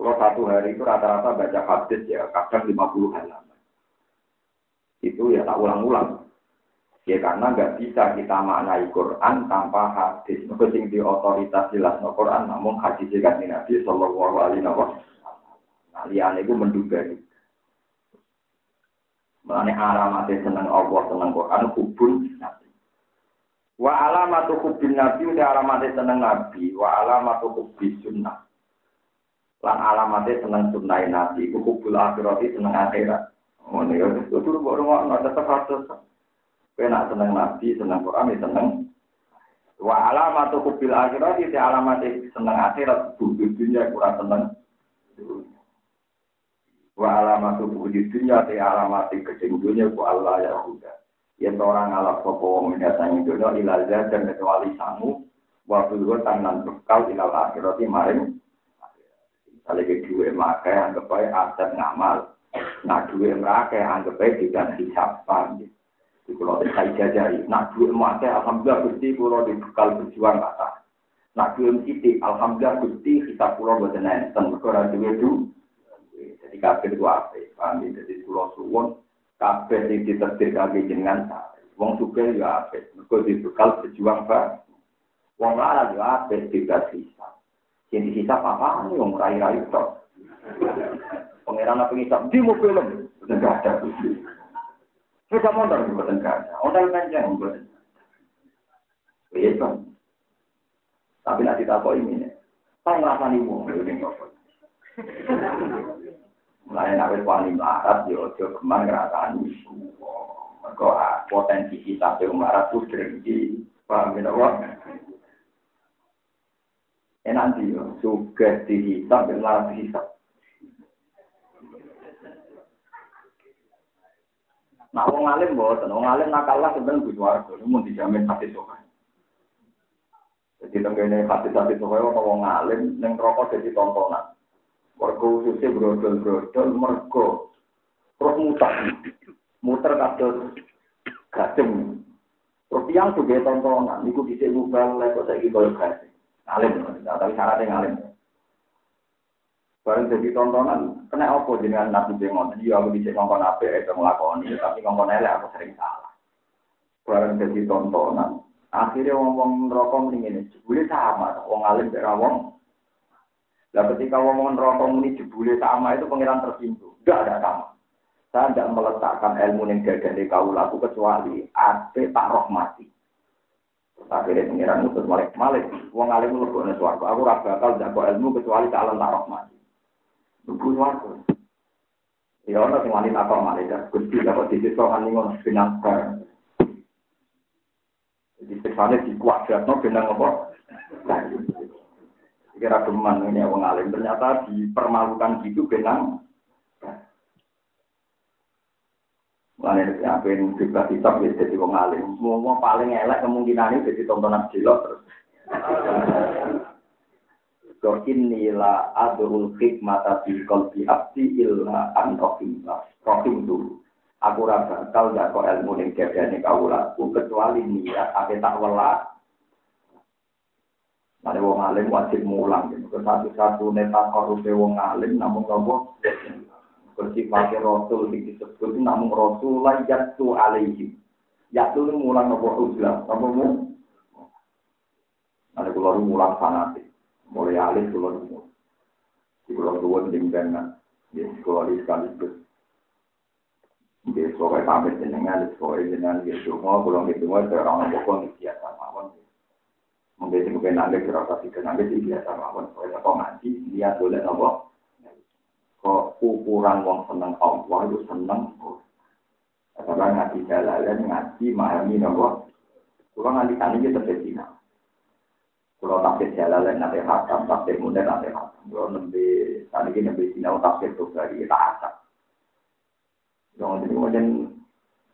kalau satu hari itu rata-rata baca hadis ya kadang 50 halaman. Itu ya tak ulang-ulang. Ya karena nggak bisa kita maknai Quran tanpa hadis. Sing di otoritas jelas no Quran, namun hadis kan Nabi Shallallahu Alaihi Wasallam. Nah, lian itu menduga itu. Mengenai alamat senang Allah, senang Quran, hubun Nabi. Wa alamatu hubin Nabi, udah alamat senang Nabi. Wa alamatu hubin sunnah. Lan alamatnya seneng sunnah nabi. Iku kubul akhirati seneng akhirat. Itu dulu baru mau nggak tetap harus kena seneng nabi seneng Quran ya seneng. Wa alamatu kubil akhirat itu alamat seneng akhirat. Budi dunia kurang seneng. Wa alamatu budi dunia itu alamat kecil dunia ku Allah ya udah Yang orang ngalap sopo wong mendatangi dunia ilal dan kecuali sangu waktu itu tangan bekal ilal akhirat maring misalnya ke dua makai anggap baik aset ngamal. Nah dua makai anggap baik tidak paham di pulau saya jajari nah dua makai alhamdulillah gusti pulau di bekal berjuang kata nah dua titik alhamdulillah gusti kita pulau buat nenten berkurang dua itu jadi kafir itu apa jadi pulau suwon kabeh sing ditetir kaki jenengan wong sugih ya apik. Mergo dibekal berjuang ba wong lara ya apik tidak sisa sing disisa apa nih wong rai-rai tok. Pangeran apa ngisap? Di mau film enggak ada motor buatan kaca, ondel panjang buatan. Iya Tapi nanti tak kok ini, saya ngerasa nih mau ini Mulai nak wani melarat, ya ojo geman ngerasani. Mereka ah, potensi kita pe melarat tuh drengki. Paham ya, Pak? Eh nanti yo, juga dihisap, dan melarat dihisap. Nah, wong alim mboten, wong alim nakalah sebenarnya kudu warga, mun dijamin hati sokan. Jadi tenggene hati-hati sokan wong alim ning rokok jadi tontonan. Warga khususnya brodol-brodol mergo terus muter, muter kados gajeng. Terus yang juga tontonan, niku bisa bukan lek kok saiki koyo gajeng. Ngalim, tapi syaratnya ngalim. Barang jadi tontonan, kena apa dengan nabi jengon? Iya aku bisa ngomong apa itu ngelakoni, tapi ngomong elek aku sering salah. Barang jadi tontonan, akhirnya ngomong rokok ini, boleh sama, wong alim berawong, Nah ketika ngomong rokok ini jebule sama itu pengiran tersinggung. Tidak ada sama. Saya tidak meletakkan ilmu yang gagah di kau laku kecuali ada tak rohmati. Akhirnya pengiran mutus malik malik. Wong alim bukan suaraku. Aku rasa bakal jago ilmu kecuali calon tak rohmati. Lugu suaraku. Ya orang yang wanita apa malik. Gusti dapat disiswa kan ngono benang Jadi pesannya di kuadrat no benang apa? Kira geman ini wong alim ternyata dipermalukan gitu benang Mulanya apa yang juga kitab ya jadi wong alim. Semua paling elek kemungkinan ini jadi tontonan jelok terus. Kau inilah adurul hikmata di kolbi abdi illa an rohim rohim dulu. Aku rasa kau gak kau ilmu yang jadinya kau laku kecuali niat apa tak welak Ada wong alim wajib mulang. Gitu. Satu-satu neta korupsi wong alim namun nopo pakai rasul disebut namun rasul yaitu alaihi. Yaitu mulang nopo uzlah. Nopo mu? Ada keluar mulang fanatik. Mulai alim keluar mu. Di keluar dua dengan Ya, keluar sekaligus. Jadi, soalnya sampai jenengan, soalnya jenengan, gitu. Mau pulang gitu, mau orang pokok biasa mawon. Mungkin sing kepen nangis ora pasti kenangis iki biasa mawon. Kaya kok ngaji dia boleh apa? Kok ukuran wong seneng Allah itu seneng. Karena ngaji jalalan ngaji memahami nopo. Kulo nganti tani iki terjadi. Kulo tafsir jalalan nate hakam, tafsir muda nate hakam. Kulo nembe tadi iki nembe sinau tafsir tuh dari tak asap. Jangan jadi macam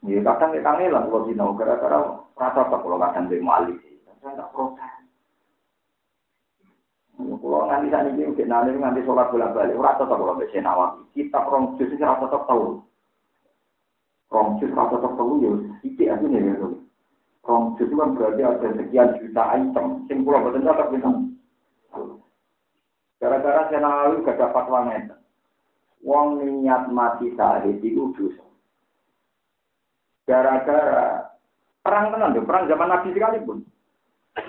Ya kadang kita ngelang kalau sinau gara-gara rasa apa kalau kadang dia malik. Saya nggak protes. Kalau nganti saat ini udah nanti nganti sholat bolak balik, ora tetap kalau bisa nawawi. Kita rong jus itu rasa tetap tahu. Rong jus tetap tahu ya, iki aku nih ya. Rong jus itu kan berarti ada sekian juta item. Sing pulau betul tetap bisa. Gara-gara saya nawawi gak dapat. Wong niat mati sahid itu dosa. Gara-gara perang tenan, perang zaman Nabi sekalipun.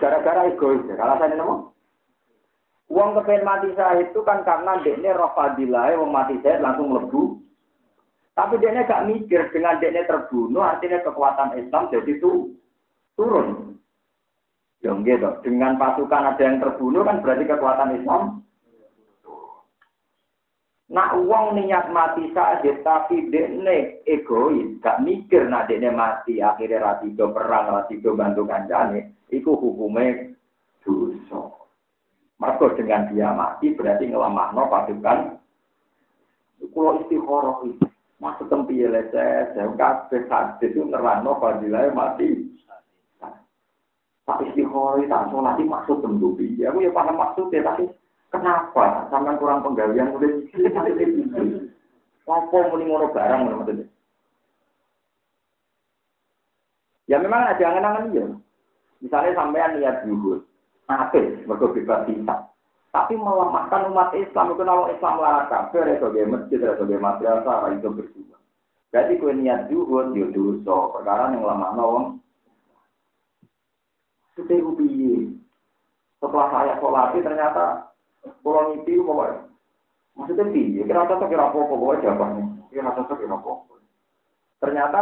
Gara-gara egois, alasannya nama? Uang kepen mati saya itu kan karena dekne roh fadilah, mati saya langsung lebu. Tapi dekne gak mikir dengan dekne terbunuh, artinya kekuatan Islam jadi itu turun. Ya gitu. Dengan pasukan ada yang terbunuh kan berarti kekuatan Islam. Nak uang niat mati saja, tapi dekne egois, gak mikir nak dekne mati, akhirnya ratido perang, ratido bantu kanjane, itu hukumnya dosa. Mereka dengan dia mati berarti ngelamah no pasukan. Kalau istiqoroh itu. Maksud tempi leses, saya kabeh hadis itu nerangno fadilah mati. Tak istighori, tak sholat, maksud tentu piye. Aku ya paham maksudnya, tapi kenapa? Sampai kurang penggawean mulai itu. Apa muni ngono barang maksudnya? Ya memang ada angan-angan iya. Misalnya sampean niat zuhud, apik, mergo bebas hisab. Tapi melemahkan umat Islam itu kalau Islam larang kafir itu sebagai masjid, sebagai madrasah, itu berdua. Jadi kue niat zuhud, yo dosa, perkara yang lemah nawang. Itu piye? Setelah saya sholat ternyata pulau itu pokoknya. Maksudnya piye? Kira cocok kira apa pokoknya jawabannya. Kira cocok kira apa. Ternyata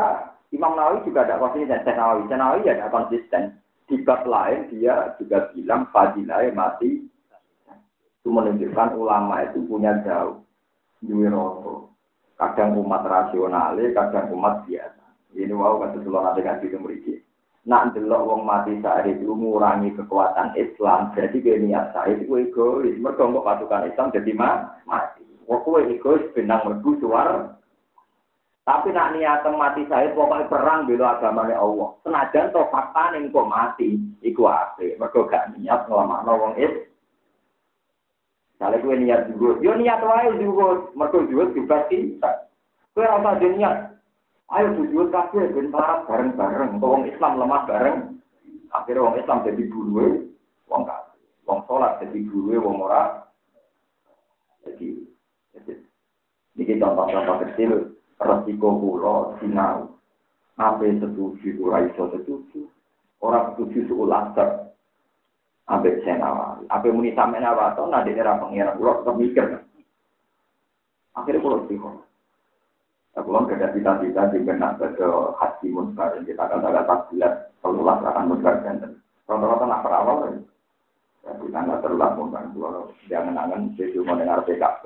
Imam Nawawi juga ada konsisten. Nawawi, Nawawi ya ada konsisten. Bab lain dia juga bilang fadilah mati itu menunjukkan ulama itu punya jauh. Duwe roto. Kadang umat rasional, kadang umat biasa. Ini wow kata seluruh nanti ngaji itu meriki. Nak delok wong mati saat itu mengurangi kekuatan Islam. Jadi kayak niat saya itu egois. Mereka nggak pasukan Islam jadi mati. Wong kue egois benang merdu suar. Tapi nak niat mati saya pokoknya perang bela agamanya Allah. Senajan to fakta ning kok mati iku apik. Mergo gak niat nglamakno wong Islam. Kalau gue niat juga, yo niat wae juga, mereka juga juga kita. Gue rasa dia niat, ayo tujuan kafe ben bareng-bareng, wong Islam lemah bareng. Akhirnya wong Islam jadi bulu, wong kafir. Wong sholat jadi bulu, wong ora. Jadi, jadi ini contoh-contoh kecil, resiko pulau, sinau. Apa setuju, ora iso setuju. Orang setuju seulah ambek senawa. Apa muni sampe nawa to nade era pengira kula tetep mikir. Akhirnya kula sih Aku kan kerja cita-cita di benak ke hati muncar kita kata kata bulan selulah akan muncar dan rata-rata nak perawal. Ya kita nggak terlalu muncar kalau jangan angan jadi mau dengar PKK.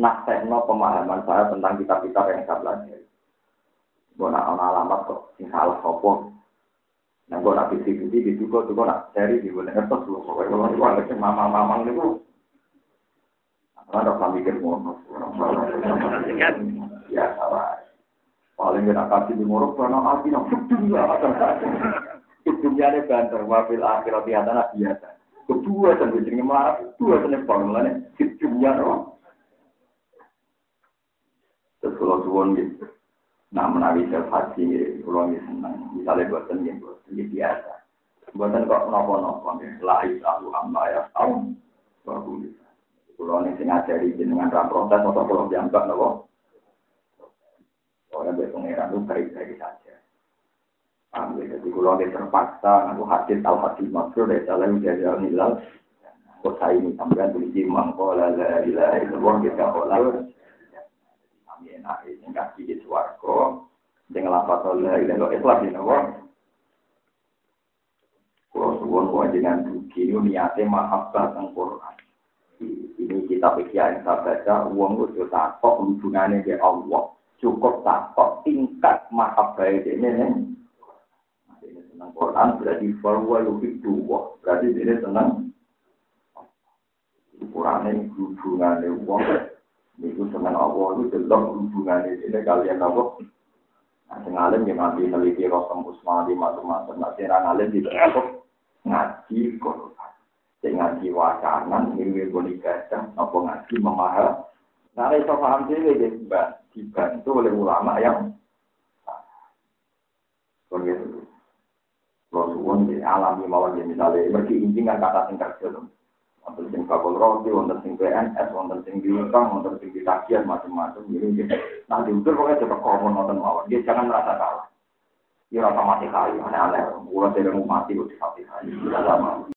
Tekno pemahaman saya tentang kitab-kitab yang saya pelajari. Gue nak alamat kok, sing salah sopong. Nah, gue nak bisi bisi di tuh gue nak cari di gue ngertos lu. Pokoknya gue ada cuma mama mamang itu, ada kami mikir ngono. Ya salah. Paling gak kasih di morok karena api nak dunia Dunia ini banter, wafil akhirat di atas biasa. Kedua gue jadi marah, kedua yang paling dunia loh. Terus kalau suwon gitu. Nah, menawi self haji, kalau ini senang. Misalnya buatan yang buatan biasa. Buatan kok nopo-nopo. La isahu amma ya tahu. Bagus. Kalau ini ngajari dengan ram proses, atau kalau dianggap nopo. Orang berpengeran itu baik-baik saja. Ambil jadi kalau dia terpaksa, aku hadis al hadis maksud dari salam dari al hilal. Kok saya ini sampai tulis imam, kalau la ilaha illallah kita kolal enak ini kasih di suarco. Dengan lapat oleh ini lo ikhlas ini lo kalau suwon kewajiban duki ini niatnya mahabbah tentang Quran. Ini kita pikir yang saya baca uang itu takut hubungannya dengan Allah. Cukup takut tingkat mahabbah ini ini. Senang Quran berarti bahwa lebih dua. Berarti ini senang ukurannya hubungannya uang itu dengan Allah itu delok hubungan ini kalian apa? Nah, sing yang nanti neliti rosem usmani macam-macam. Nah, sing alim tidak apa? Ngaji Quran. Sing ngaji ini boleh baca, apa ngaji memaham. Nah, itu paham sih, dibantu oleh ulama yang begitu. Kalau suwon alami mawon misalnya, mereka inti kan kata sing kerja wonten sing bakul roti, wonten sing PNS, wonten sing diutang, wonten sing ditagihan macam-macam. Jadi nah diukur pokoknya coba komon wonten mawon. Dia jangan merasa kalah. Dia rasa mati kali, aneh-aneh. Gua tidak mau mati, udah mati kali. Tidak lama.